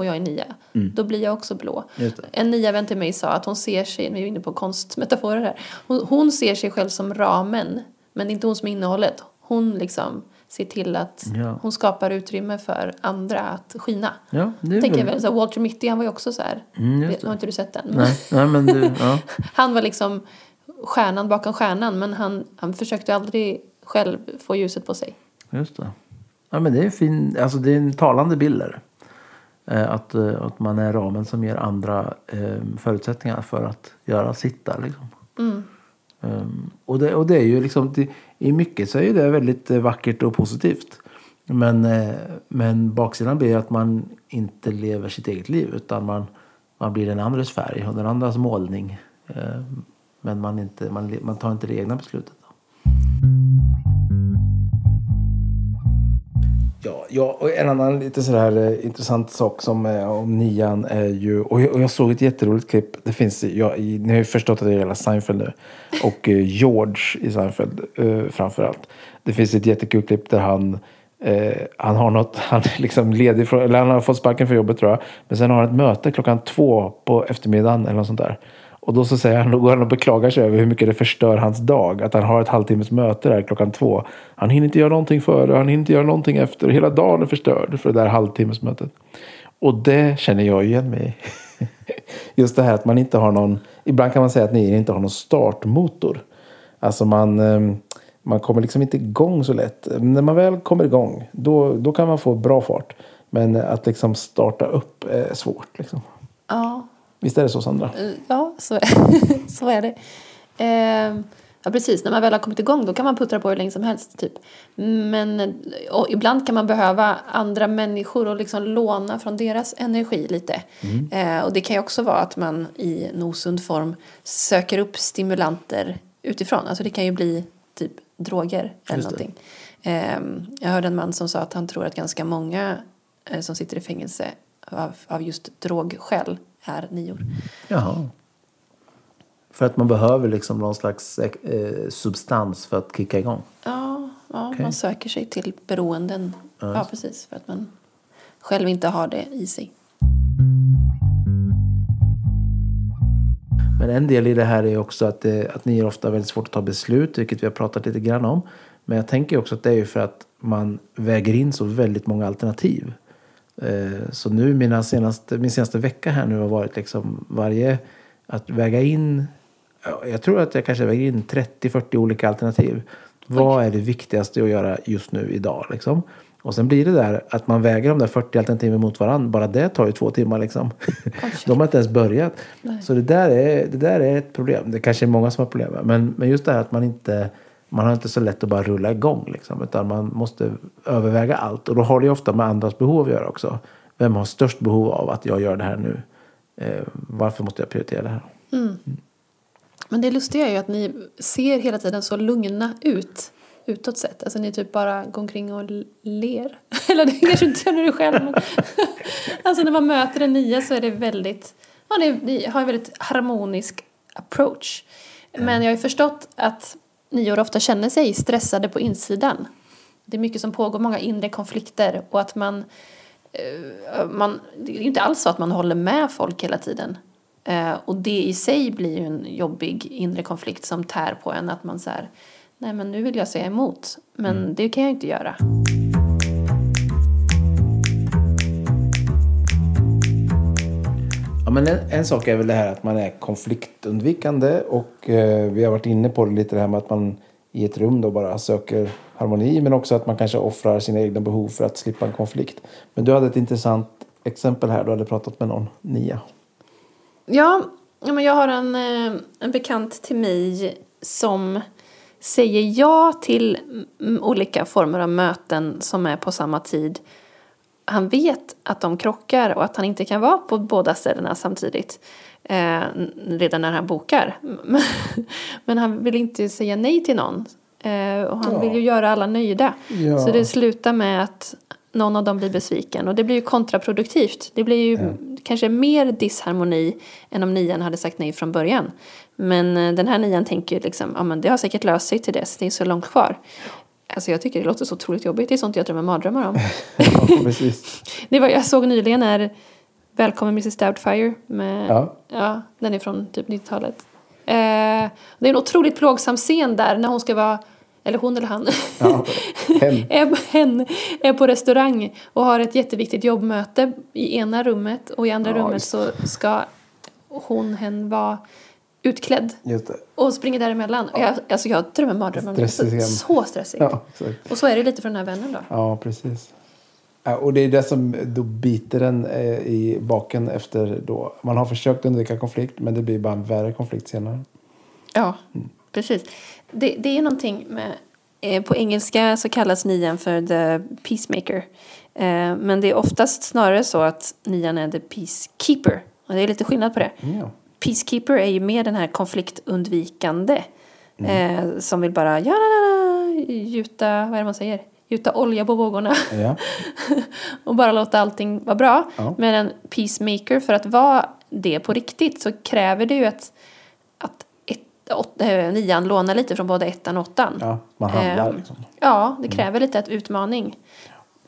och jag är nia, då blir jag också blå. En nia vän till mig sa att hon ser sig, nu är vi inne på konstmetaforer här, hon, hon ser sig själv som ramen, men det är inte hon som är innehållet. Hon liksom ser till att Ja. hon skapar utrymme för andra att skina. Ja, det Tänker väl... så Walter Mitty han var ju också så här. Mm, har inte du sett den? Nej, nej, men du, ja. Han var liksom stjärnan bakom stjärnan men han, han försökte aldrig själv få ljuset på sig. Just det. Ja, men det är fin, alltså det är en talande bild där. Eh, Att, eh, att man är ramen som ger andra eh, förutsättningar för att göra sitt där liksom. Um, och, det, och det är ju liksom, det, i mycket så är det väldigt vackert och positivt. Men, men baksidan blir att man inte lever sitt eget liv utan man, man blir den andres färg och den andras målning. Eh, men man, inte, man, man tar inte det egna beslutet. Ja, och en annan lite sådär eh, intressant sak som är om nian är ju, och jag, och jag såg ett jätteroligt klipp, det finns, ja, i, ni har ju förstått att det gäller Seinfeld nu, och eh, George i Seinfeld eh, framförallt. Det finns ett jättekul klipp där han Eh, han har något, han är liksom ledig från, eller han har fått sparken från jobbet tror jag. Men sen har han ett möte klockan två på eftermiddagen eller något sånt där. Och då så säger han, då går han och beklagar sig över hur mycket det förstör hans dag. Att han har ett halvtimmes möte där klockan två. Han hinner inte göra någonting före, han hinner inte göra någonting efter. Hela dagen är förstörd för det där halvtimmesmötet. Och det känner jag igen mig i. Just det här att man inte har någon, ibland kan man säga att ni inte har någon startmotor. Alltså man, ehm, man kommer liksom inte igång så lätt. När man väl kommer igång, då, då kan man få bra fart. Men att liksom starta upp är svårt. Liksom. Ja, Visst är det så Sandra? Eh, Ja, så är, så är det. Eh, ja, precis. När man väl har kommit igång då kan man puttra på hur länge som helst. Typ. Men ibland kan man behöva andra människor och liksom låna från deras energi lite. Eh, och det kan ju också vara att man i osund form söker upp stimulanter utifrån. Alltså det kan ju bli typ droger eller någonting. Eh, jag hörde en man som sa att han tror att ganska många eh, som sitter i fängelse av, av just drogskäl är nior. Jaha. För att man behöver liksom någon slags eh, substans för att kicka igång. Ja, ja Okej. man söker sig till beroenden. Ja, precis. För att man själv inte har det i sig. Men en del i det här är också att, det, att ni är ofta väldigt svårt att ta beslut, vilket vi har pratat lite grann om. Men jag tänker också att det är ju för att man väger in så väldigt många alternativ. Eh, Så nu mina senaste, min senaste vecka här nu har varit liksom varje, att väga in, ja, jag tror att jag kanske väger in 30-40 olika alternativ. Vad är det viktigaste att göra just nu idag liksom? Och sen blir det där att man väger de där 40 alternativen mot varandra. Bara det tar ju två timmar liksom. De har inte ens börjat. Så det där, är, det där är ett problem. Det kanske är många som har problem med. Men, men just det här att man inte man har inte så lätt att bara rulla igång. Liksom, utan man måste överväga allt. Och då har det ju ofta med andras behov att göra också. Vem har störst behov av att jag gör det här nu? Eh, varför måste jag prioritera det här? Men det lustiga är ju att ni ser hela tiden så lugna ut utåt sett. Alltså ni typ bara går omkring och ler. Eller det kanske inte känner du själv. Men alltså när man möter en nia så är det väldigt, ja det, ni har en väldigt harmonisk approach. Men jag har ju förstått att nior ofta känner sig stressade på insidan. Det är mycket som pågår, många inre konflikter och att man eh, man, det är inte alls så att man håller med folk hela tiden. Eh, och det i sig blir ju en jobbig inre konflikt som tär på en att man så här, nej men nu vill jag säga emot, men det kan jag inte göra. Ja, men en, en sak är väl det här att man är konfliktundvikande och eh, vi har varit inne på det lite det här med att man i ett rum då bara söker harmoni men också att man kanske offrar sina egna behov för att slippa en konflikt. Men du hade ett intressant exempel här, du hade pratat med någon, Nia. Ja, ja, men jag har en, eh, en bekant till mig som säger ja till olika former av möten som är på samma tid. Han vet att de krockar och att han inte kan vara på båda ställena samtidigt. Eh, redan när han bokar. Men, han vill inte säga nej till någon. Eh, och han Ja. vill ju göra alla nöjda. Ja. Så det slutar med att någon av dem blir besviken. Och det blir ju kontraproduktivt. Det blir ju kanske mer disharmoni än om nian hade sagt nej från början. Men eh, den här nian tänker ju liksom, ja men det har säkert löst sig till dess, det är så långt kvar. Alltså jag tycker det låter så otroligt jobbigt, det är sånt jag drömmer mardrömmar om. Ja, precis. det var, jag såg nyligen är Välkommen Mrs Doubtfire med, Ja. ja, den är från typ 90-talet. Eh, det är en otroligt plågsam scen där när hon ska vara, eller hon eller han, Ja, hen. är, hen är på restaurang och har ett jätteviktigt jobbmöte i ena rummet och i andra Ja, rummet så ska hon, hen vara utklädd och springer däremellan. Och jag, alltså jag drömmer mardrömmar om det. Så, så stressigt. Ja. Och så är det lite för den här vännen då. Ja, precis. Ja, och det är det som då biter den eh, i baken efter då. Man har försökt undvika konflikt men det blir bara en värre konflikt senare. Ja, precis. Det, det är någonting med, eh, på engelska så kallas nian för the peacemaker. Eh, men det är oftast snarare så att nian är the peacekeeper. Och det är lite skillnad på det. Ja. Peacekeeper är ju mer den här konfliktundvikande. Eh, som vill bara ja, gjuta, vad är det man säger? Gjuta olja på vågorna. Ja. och bara låta allting vara bra. Ja. Men en peacemaker, för att vara det på riktigt så kräver det ju att, att ett, åt, eh, nian lånar lite från både ettan och åttan. ja, man handlar Ehm, liksom. Ja, det kräver lite ett utmaning.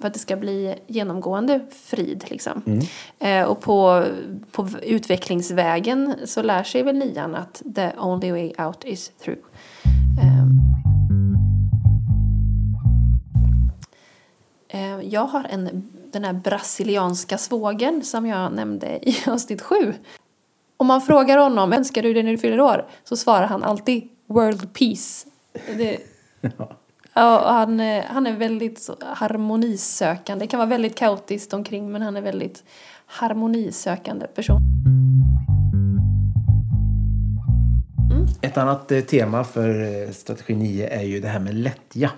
För att det ska bli genomgående frid. Liksom. Eh, och på, på utvecklingsvägen så lär sig väl nian att the only way out is through. Eh, Jag har en, den här brasilianska svågern som jag nämnde i avsnitt sju. Om man frågar honom önskar du dig när du fyller år så svarar han alltid world peace. Det, ja, och han, eh, han är väldigt harmonisökande. Det kan vara väldigt kaotiskt omkring men han är väldigt harmonisökande person. Ett annat eh, tema för eh, strategi 9 är ju det här med lättja.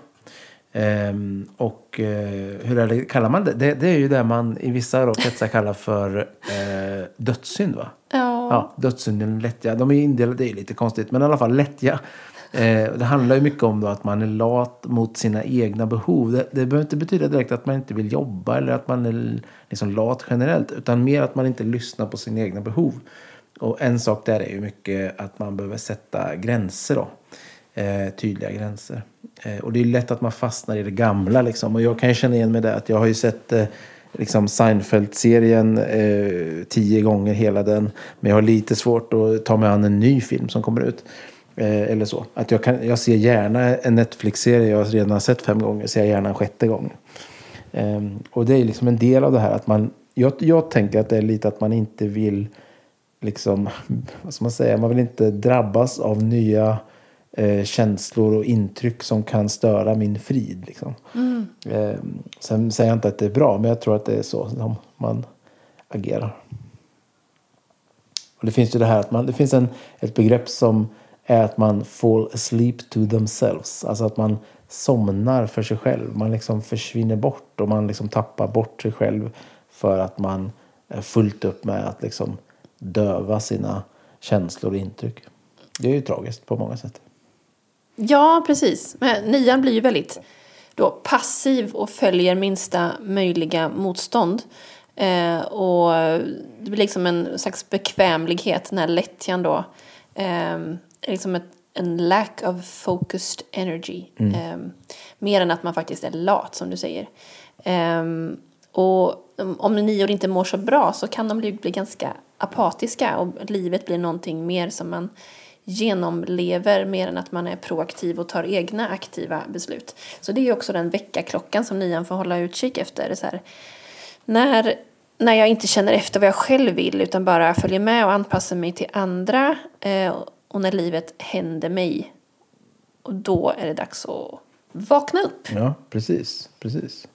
Ehm, och hur är det, kallar man det? det? Det är ju det man i vissa kretsar kallar för eh, dödssynd va? Ja. Ja, dödssynden lättja. De är ju indelade, det är lite konstigt. Men i alla fall lättja. Eh, det handlar ju mycket om då att man är lat mot sina egna behov. Det, det behöver inte betyda direkt att man inte vill jobba eller att man är liksom lat generellt. Utan mer att man inte lyssnar på sina egna behov. Och en sak där är ju mycket att man behöver sätta gränser då. Eh, tydliga gränser. Eh, och det är lätt att man fastnar i det gamla liksom. Och jag kan ju känna igen mig det att jag har ju sett eh, liksom Seinfeld-serien eh, tio gånger hela den. Men jag har lite svårt att ta mig an en ny film som kommer ut. Eh, eller så. Att jag, kan, jag ser gärna en Netflix-serie jag redan har sett fem gånger. Ser jag gärna en sjätte gång. Ehm, och det är liksom en del av det här att man... Jag, jag tänker att det är lite att man inte vill liksom, vad ska man säga, man vill inte drabbas av nya eh, känslor och intryck som kan störa min frid. Liksom. Eh, sen säger jag inte att det är bra, men jag tror att det är så som man agerar. Och det finns ju det här att man, det finns en, ett begrepp som är att man fall asleep to themselves. Alltså att man somnar för sig själv. Man liksom försvinner bort och man liksom tappar bort sig själv för att man är fullt upp med att liksom döva sina känslor och intryck. Det är ju tragiskt på många sätt. Ja, precis. Men nian blir ju väldigt då, passiv och följer minsta möjliga motstånd. Eh, och det blir liksom en slags bekvämlighet, den här lättjan då. Eh, liksom ett, en lack of focused energy. Eh, mer än att man faktiskt är lat, som du säger. Eh, och om nior inte mår så bra så kan de bli, bli ganska apatiska och livet blir någonting mer som man genomlever mer än att man är proaktiv och tar egna aktiva beslut. Så det är också den väckarklockan som nian får hålla utkik efter. Så här, när, när jag inte känner efter vad jag själv vill utan bara följer med och anpassar mig till andra eh, och när livet händer mig och då är det dags att vakna upp. Ja, precis. precis.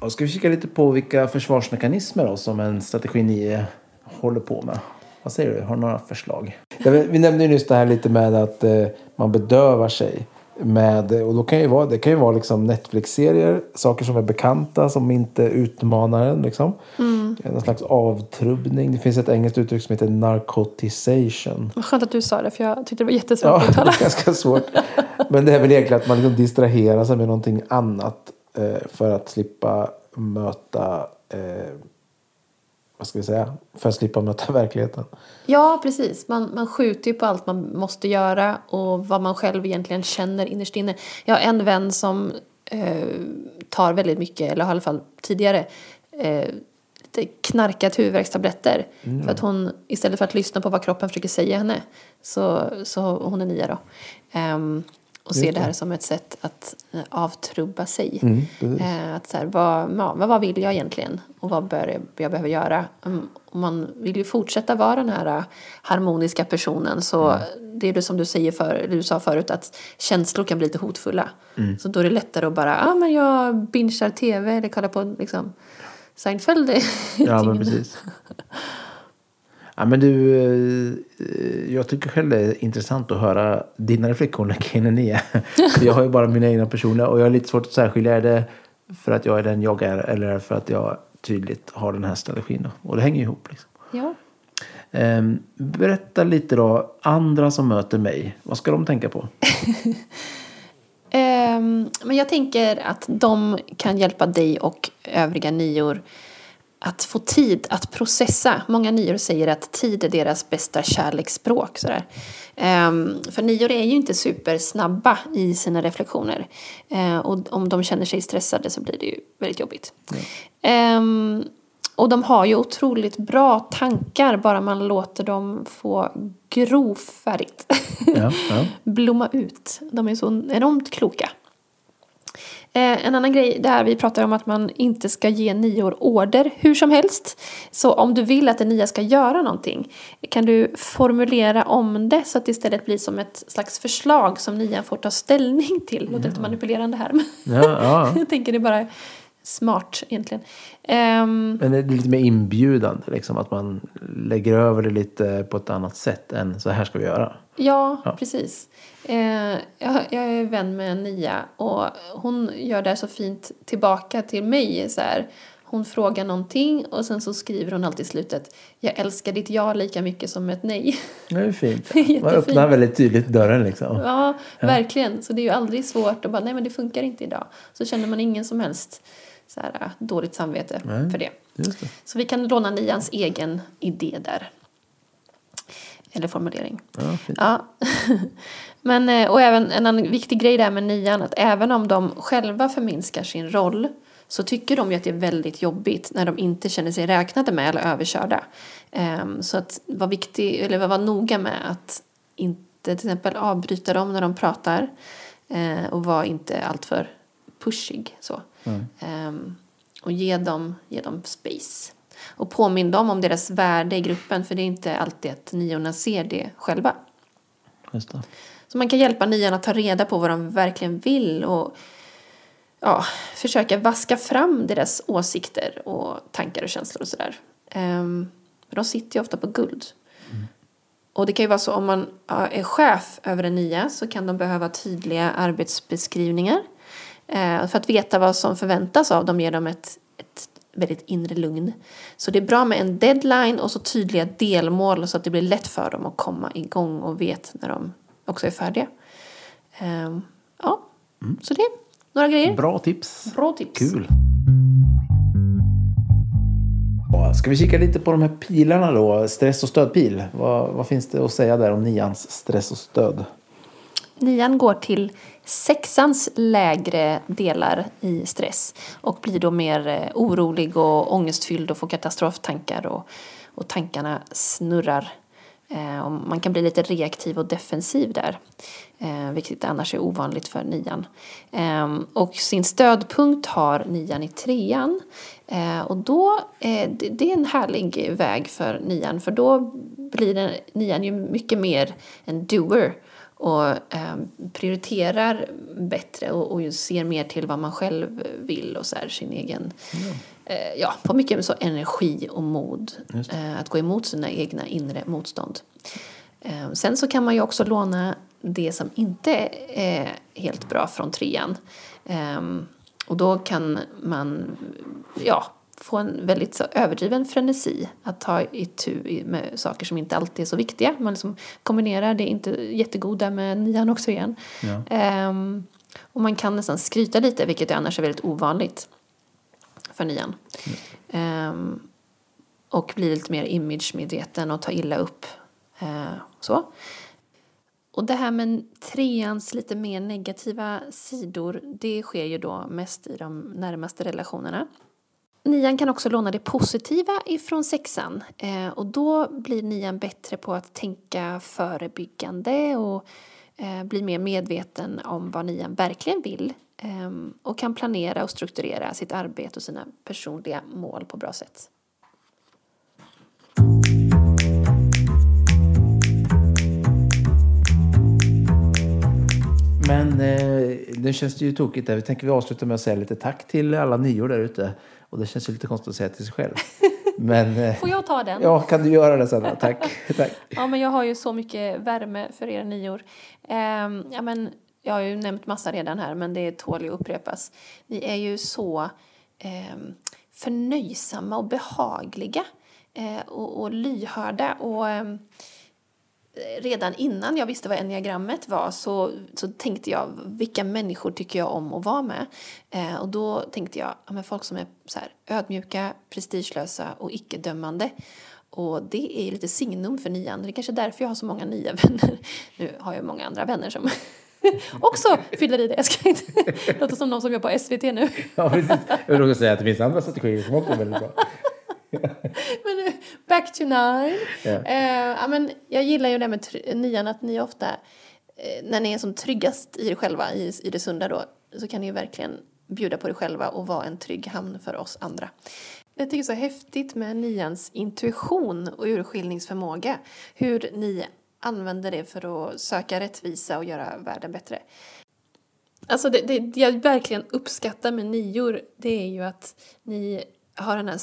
Och ska vi kika lite på vilka försvarsmekanismer då, som en strategi 9 håller på med? Vad säger du? Har du några förslag? Vi nämnde ju nyss det här lite med att eh, man bedövar sig. Med, och då kan ju vara, det kan ju vara liksom Netflix-serier, saker som är bekanta som inte utmanar en. Liksom. Mm. En slags avtrubbning. Det finns ett engelskt uttryck som heter narcotization. Vad skönt att du sa det för jag tyckte det var jättesvårt Ja, att det uttala. är ganska svårt. Men det är väl egentligen att man liksom distraherar sig med någonting annat eh, för att slippa möta, eh, vad ska vi säga, för att slippa möta verkligheten. Ja, precis. Man, man skjuter ju på allt man måste göra och vad man själv egentligen känner innerst inne. Jag har en vän som eh, tar väldigt mycket, eller har i alla fall tidigare, eh, lite knarkat huvudvärkstabletter. För att hon, istället för att lyssna på vad kroppen försöker säga henne, så, så hon är nia då. Ehm, och ser det här som ett sätt att eh, avtrubba sig. precis. Eh, att så här, vad, vad vill jag egentligen? Och vad bör jag, behöver göra? Mm, och man vill ju fortsätta vara den här eh, harmoniska personen. Så det är det som du, säger för, du sa förut, att känslor kan bli lite hotfulla. Så då är det lättare att bara, ja ah, men jag bingear tv eller kollar på liksom, Seinfeld. Ja, men precis. Ja, men du, eh, jag tycker själv det är intressant att höra dina reflektioner kring den nya. Jag har ju bara mina egna personer och jag har lite svårt att särskilja. Är det för att jag är den jag är eller för att jag tydligt har den här strategin? Och det hänger ju ihop. Liksom. Ja. Ehm, berätta lite då, andra som möter mig, vad ska de tänka på? Ehm, men jag tänker att de kan hjälpa dig och övriga nior att få tid att processa. Många nior säger att tid är deras bästa kärleksspråk. Sådär. Ehm, för nior är ju inte supersnabba i sina reflektioner. Ehm, och om de känner sig stressade så blir det ju väldigt jobbigt. Ehm, och de har ju otroligt bra tankar bara man låter dem få gro färdigt. Ja, ja. Blomma ut. De är så enormt kloka. Eh, en annan grej där vi pratar om att man inte ska ge nior order hur som helst. Så om du vill att en nia ska göra någonting kan du formulera om det så att det istället blir som ett slags förslag som nian får ta ställning till. Låter lite manipulerande här men Ja, ja. jag tänker det bara smart egentligen. Ehm, Men det är lite mer inbjudande, liksom, att man lägger över det lite på ett annat sätt än så här ska vi göra. Ja, Ja. precis. Eh, jag, jag är vän med nia och hon gör det så fint tillbaka till mig. Så här. Hon frågar någonting och sen så skriver hon alltid i slutet Jag älskar ditt ja lika mycket som ett nej. Det är fint. Det är jättefint. Man öppnar väldigt tydligt dörren liksom. Ja, verkligen. Så det är ju aldrig svårt att bara nej men det funkar inte idag. Så känner man ingen som helst så här, dåligt samvete Nej. för det. Det. Så vi kan låna nians egen idé där. Eller formulering. Ja. Ja. Men, eh, och även en annan viktig grej där med nian, att även om de själva förminskar sin roll så tycker de ju att det är väldigt jobbigt när de inte känner sig räknade med eller överkörda. Ehm, Så att vara viktig, eller vara noga med att inte till exempel avbryta dem när de pratar eh, och vara inte alltför pushig. Så. Ehm, Och ge dem, ge dem space. Och påminn dem om deras värde i gruppen för det är inte alltid att niorna ser det själva. Just det. Så man kan hjälpa nian att ta reda på vad de verkligen vill och ja, försöka vaska fram deras åsikter och tankar och känslor och sådär. Um, de sitter ju ofta på guld. Och det kan ju vara så om man är chef över en nia så kan de behöva tydliga arbetsbeskrivningar. Eh, för att veta vad som förväntas av dem ger dem ett, ett väldigt inre lugn. Så det är bra med en deadline och så tydliga delmål så att det blir lätt för dem att komma igång och vet när de också är färdiga. Ehm, ja, så det är några grejer. Bra tips. Bra tips. Kul. Ska vi kika lite på de här pilarna då? Stress och stödpil. Vad, vad finns det att säga där om nians stress och stöd? Nian går till sexans lägre delar i stress och blir då mer eh, orolig och ångestfylld och får katastroftankar och, och tankarna snurrar. Eh, och man kan bli lite reaktiv och defensiv där, eh, vilket annars är ovanligt för nian. Eh, och sin stödpunkt har nian i trean. Eh, och då, eh, det, det är en härlig väg för nian för då blir den, nian ju mycket mer en doer och eh, prioriterar bättre och, ser mer till vad man själv vill och så här, sin egen... Eh, ja, får mycket så energi och mod eh, att gå emot sina egna inre motstånd. Eh, sen så kan man ju också låna det som inte är helt bra från trean. Eh, och då kan man ja, få en väldigt så överdriven frenesi att ta itu med saker som inte alltid är så viktiga. Man liksom kombinerar det inte jättegoda med nian också igen. Ja. Ehm, och man kan nästan skryta lite, vilket annars är väldigt ovanligt för nian. Ehm, och bli lite mer imagemedveten och ta illa upp. Eh, så. Och det här med treans lite mer negativa sidor, det sker ju då mest i de närmaste relationerna. Nian kan också låna det positiva ifrån sexan eh, och då blir nian bättre på att tänka förebyggande och eh, blir mer medveten om vad nian verkligen vill eh, och kan planera och strukturera sitt arbete och sina personliga mål på bra sätt. Men eh, nu känns det ju tokigt där. Vi tänker vi avsluta med att säga lite tack till alla nior där ute. Och det känns ju lite konstigt att säga till sig själv. Men eh, Får jag ta den? ja, kan du göra det Sanna? Tack. tack. Ja, men jag har ju så mycket värme för er nior. Ehm, ja, men jag har ju nämnt massa redan här, men det tål ju att upprepas. Ni är ju så ehm, förnöjsamma och behagliga eh, och, och lyhörda. Och, eh, redan innan jag visste vad enneagrammet var så, så tänkte jag vilka människor tycker jag om att vara med. Eh, och då tänkte jag ja, men folk som är så här, ödmjuka, prestigelösa och icke-dömande. Och det är lite signum för nian. Det är kanske därför jag har så många nya vänner. Nu har jag många andra vänner som också fyller i det. Jag ska inte låta som någon som jobbar på SVT nu. Ja, precis. Jag vill också säga att det finns andra strategier som också är väldigt bra. Men back to nine. Eh, ja, men jag gillar ju det med nian att ni ofta, eh, när ni är som tryggast i er själva, i, i det sunda då, så kan ni ju verkligen bjuda på er själva och vara en trygg hamn för oss andra. Jag tycker det är så häftigt med nians intuition och urskiljningsförmåga. Hur ni använder det för att söka rättvisa och göra världen bättre. Alltså det det jag verkligen uppskattar med nior det är ju att ni har den här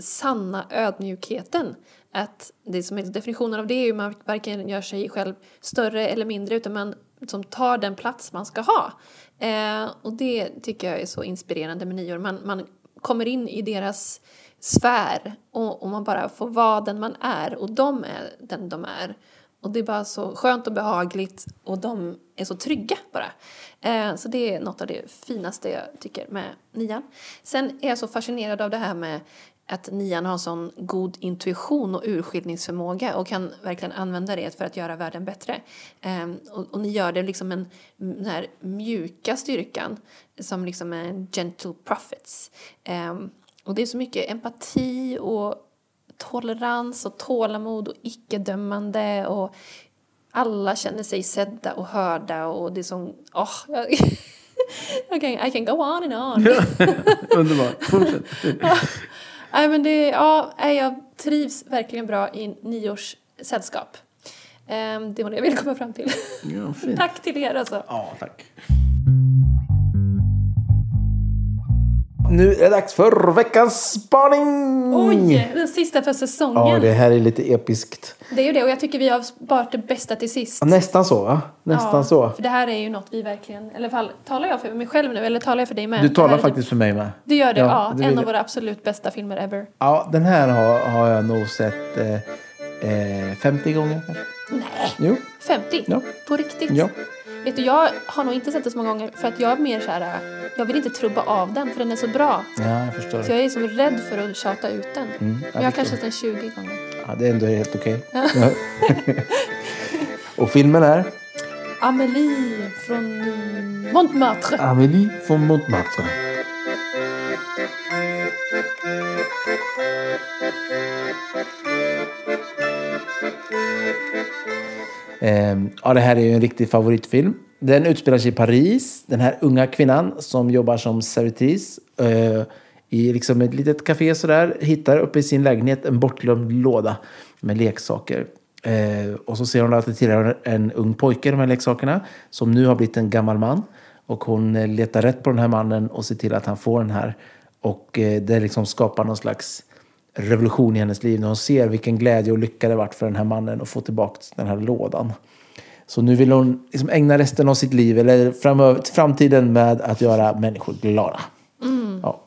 sanna ödmjukheten. Att det som är definitionen av det är ju att man varken gör sig själv större eller mindre utan man som tar den plats man ska ha. Eh, och det tycker jag är så inspirerande med nior. Man, man kommer in i deras sfär och, och man bara får vara den man är och de är den de är. Och det är bara så skönt och behagligt och de är så trygga bara. Eh, så det är något av det finaste jag tycker med nian. Sen är jag så fascinerad av det här med att nian har sån god intuition och urskiljningsförmåga och kan verkligen använda det för att göra världen bättre. Ehm, och, och ni gör det liksom en, den här mjuka styrkan som liksom är en gentle prophets. Ehm, och det är så mycket empati och tolerans och tålamod och icke-dömande och alla känner sig sedda och hörda och det är som... åh, jag kan, I can go on and on. Underbart. Fortsätt. Nej, men det, ja, jag trivs verkligen bra i niors sällskap. Ehm, det var det jag ville komma fram till. Ja. Tack till er alltså. Ja, tack. Nu är det dags för veckans spaning! Oj, den sista för säsongen. Ja, det här är lite episkt. Det är ju det och jag tycker vi har sparat det bästa till sist. Nästan så, va? Nästan Ja, så. För det här är ju något vi verkligen, eller i alla fall, talar jag för mig själv nu eller talar jag för dig med? Du talar faktiskt för mig med. Du gör det, Ja, ja. en vill av våra absolut bästa filmer ever. Ja, den här har, har jag nog sett eh, eh, 50 gånger. Nej, Jo, 50? Ja. På riktigt? ja. Vet du, jag har nog inte sett det så många gånger för att jag är mer så här, jag vill inte trubba av den för den är så bra. Ja, jag förstår. Så jag är som rädd för att tjata ut den. Mm, Men jag har kanske sett den 20 gånger. Ja, det är ändå helt okej. Ja. Och filmen är Amélie från Montmartre. Amélie från Montmartre. Ehm, ja, det här är ju en riktig favoritfilm. Den utspelar sig i Paris. Den här unga kvinnan som jobbar som servitris eh, i liksom ett litet café sådär hittar uppe i sin lägenhet en bortglömd låda med leksaker. Eh, och så ser hon att det tillhör en ung pojke, de här leksakerna, som nu har blivit en gammal man. Och hon eh, letar rätt på den här mannen och ser till att han får den här. Och eh, det liksom skapar någon slags revolution i hennes liv när hon ser vilken glädje och lycka det varit för den här mannen att få tillbaka den här lådan. Så nu vill hon liksom ägna resten av sitt liv, eller framöver, framtiden, med att göra människor glada. Ja.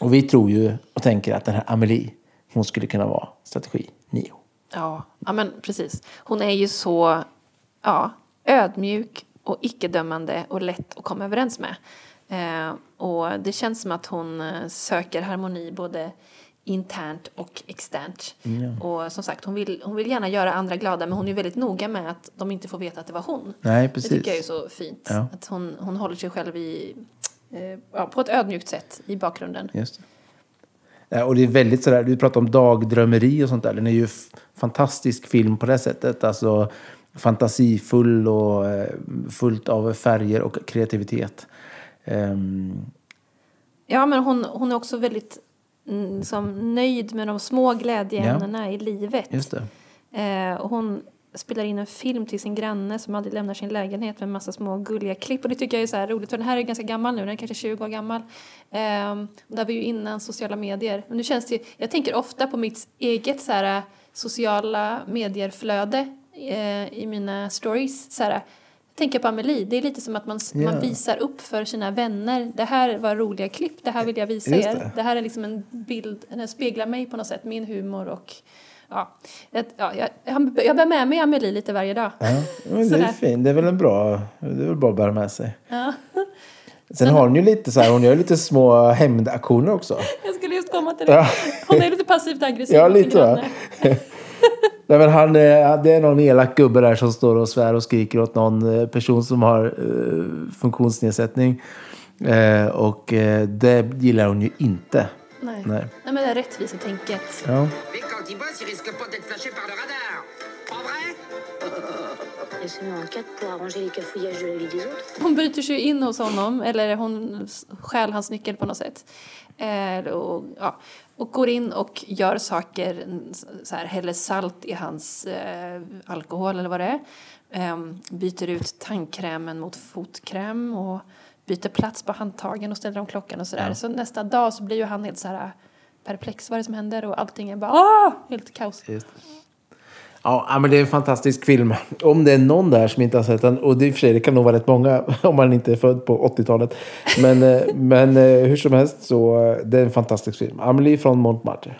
Och vi tror ju och tänker att den här Amelie, hon skulle kunna vara strategi 9. Ja, ja, men precis. Hon är ju så ja, ödmjuk och icke-dömande och lätt att komma överens med. Eh, och det känns som att hon eh, söker harmoni både internt och externt. Och som sagt, hon vill, hon vill gärna göra andra glada men hon är väldigt noga med att de inte får veta att det var hon. Nej, Det precis. tycker jag är så fint. Ja. Att hon, hon håller sig själv i, eh, på ett ödmjukt sätt i bakgrunden. Just det. Ja, och det är väldigt sådär, du pratar om dagdrömmeri och sånt där. Den är ju fantastisk film på det sättet. Alltså fantasifull och eh, fullt av färger och kreativitet. Ehm, Ja, men hon, hon är också väldigt mm, som nöjd med de små glädjeämnena i livet. just det. Eh, och hon spelar in en film till sin granne som aldrig lämnar sin lägenhet med en massa små gulliga klipp. Och det tycker jag är så roligt för den här är ganska gammal nu, den är kanske 20 år gammal. Eh, och det var ju innan sociala medier. Men nu känns det, jag tänker ofta på mitt eget så här, sociala medier-flöde eh, i mina stories. Så här, tänker på Amelie, det är lite som att man, Ja. man visar upp för sina vänner. Det här var roliga klipp, det här vill jag visa Just er. det. Det här är liksom en bild, den speglar mig på något sätt, min humor och ja, ett, ja, jag, jag jag bär med mig Amelie lite varje dag. Ja, men det är fint. Det är väl en bra, det är väl bra att bära med sig. Ja. Sen har hon ju lite så här, hon gör lite små hämndaktioner också. Jag skulle just komma till det. Ja. Hon är lite passivt aggressiv. Ja, lite va? Nej, men han, eh, det är någon elak gubbe där som står och svär och skriker åt någon eh, person som har eh, funktionsnedsättning. Och det gillar hon ju inte. Nej. Nej. Nej, men det är rättvisetänket. Ja. Hon bryter sig in hos honom, eller hon stjäl hans nyckel på något sätt. Eh, och, ja, och går in och gör saker, så här, häller salt i hans eh, alkohol eller vad det är. Eh, byter ut tandkrämen mot fotkräm och byter plats på handtagen och ställer om klockan och sådär. Så nästa dag så blir ju han helt så här perplex vad det som händer och allting är bara ah! helt kaos. Just. Ja, men det är en fantastisk film. Om det är någon där som inte har sett den, och det, i och för sig, det kan nog vara rätt många om man inte är född på 80-talet. Men, eh, men eh, hur som helst så eh, det är en fantastisk film. Amelie från Montmartre.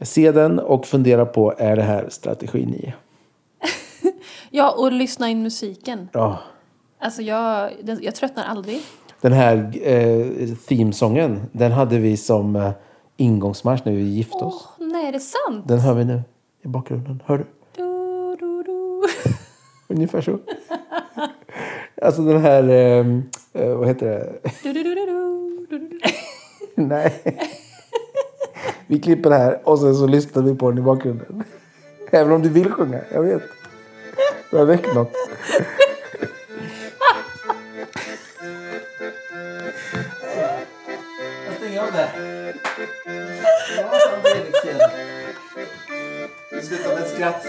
Se den och fundera på, är det här strategi 9? Ja, och lyssna in musiken. Ja. Alltså jag, jag tröttnar aldrig. Den här eh, themesången, den hade vi som eh, ingångsmarsch när vi gifte Åh, oss. nej, är det sant? Den hör vi nu i bakgrunden. Hör du. Ungefär så. alltså den här, eh, eh, vad heter det? Du, du, du. Nej. Vi klipper det här och sen så lyssnar vi på den i bakgrunden. Även om du vill sjunga, jag vet. Du har väckt något. Jag stänger av det. Let's get. ett skratt.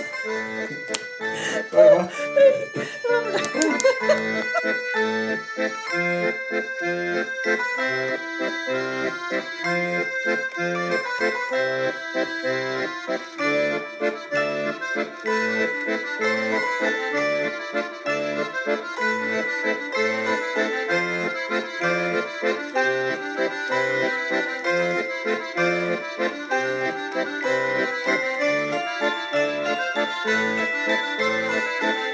Thank you. Thank you.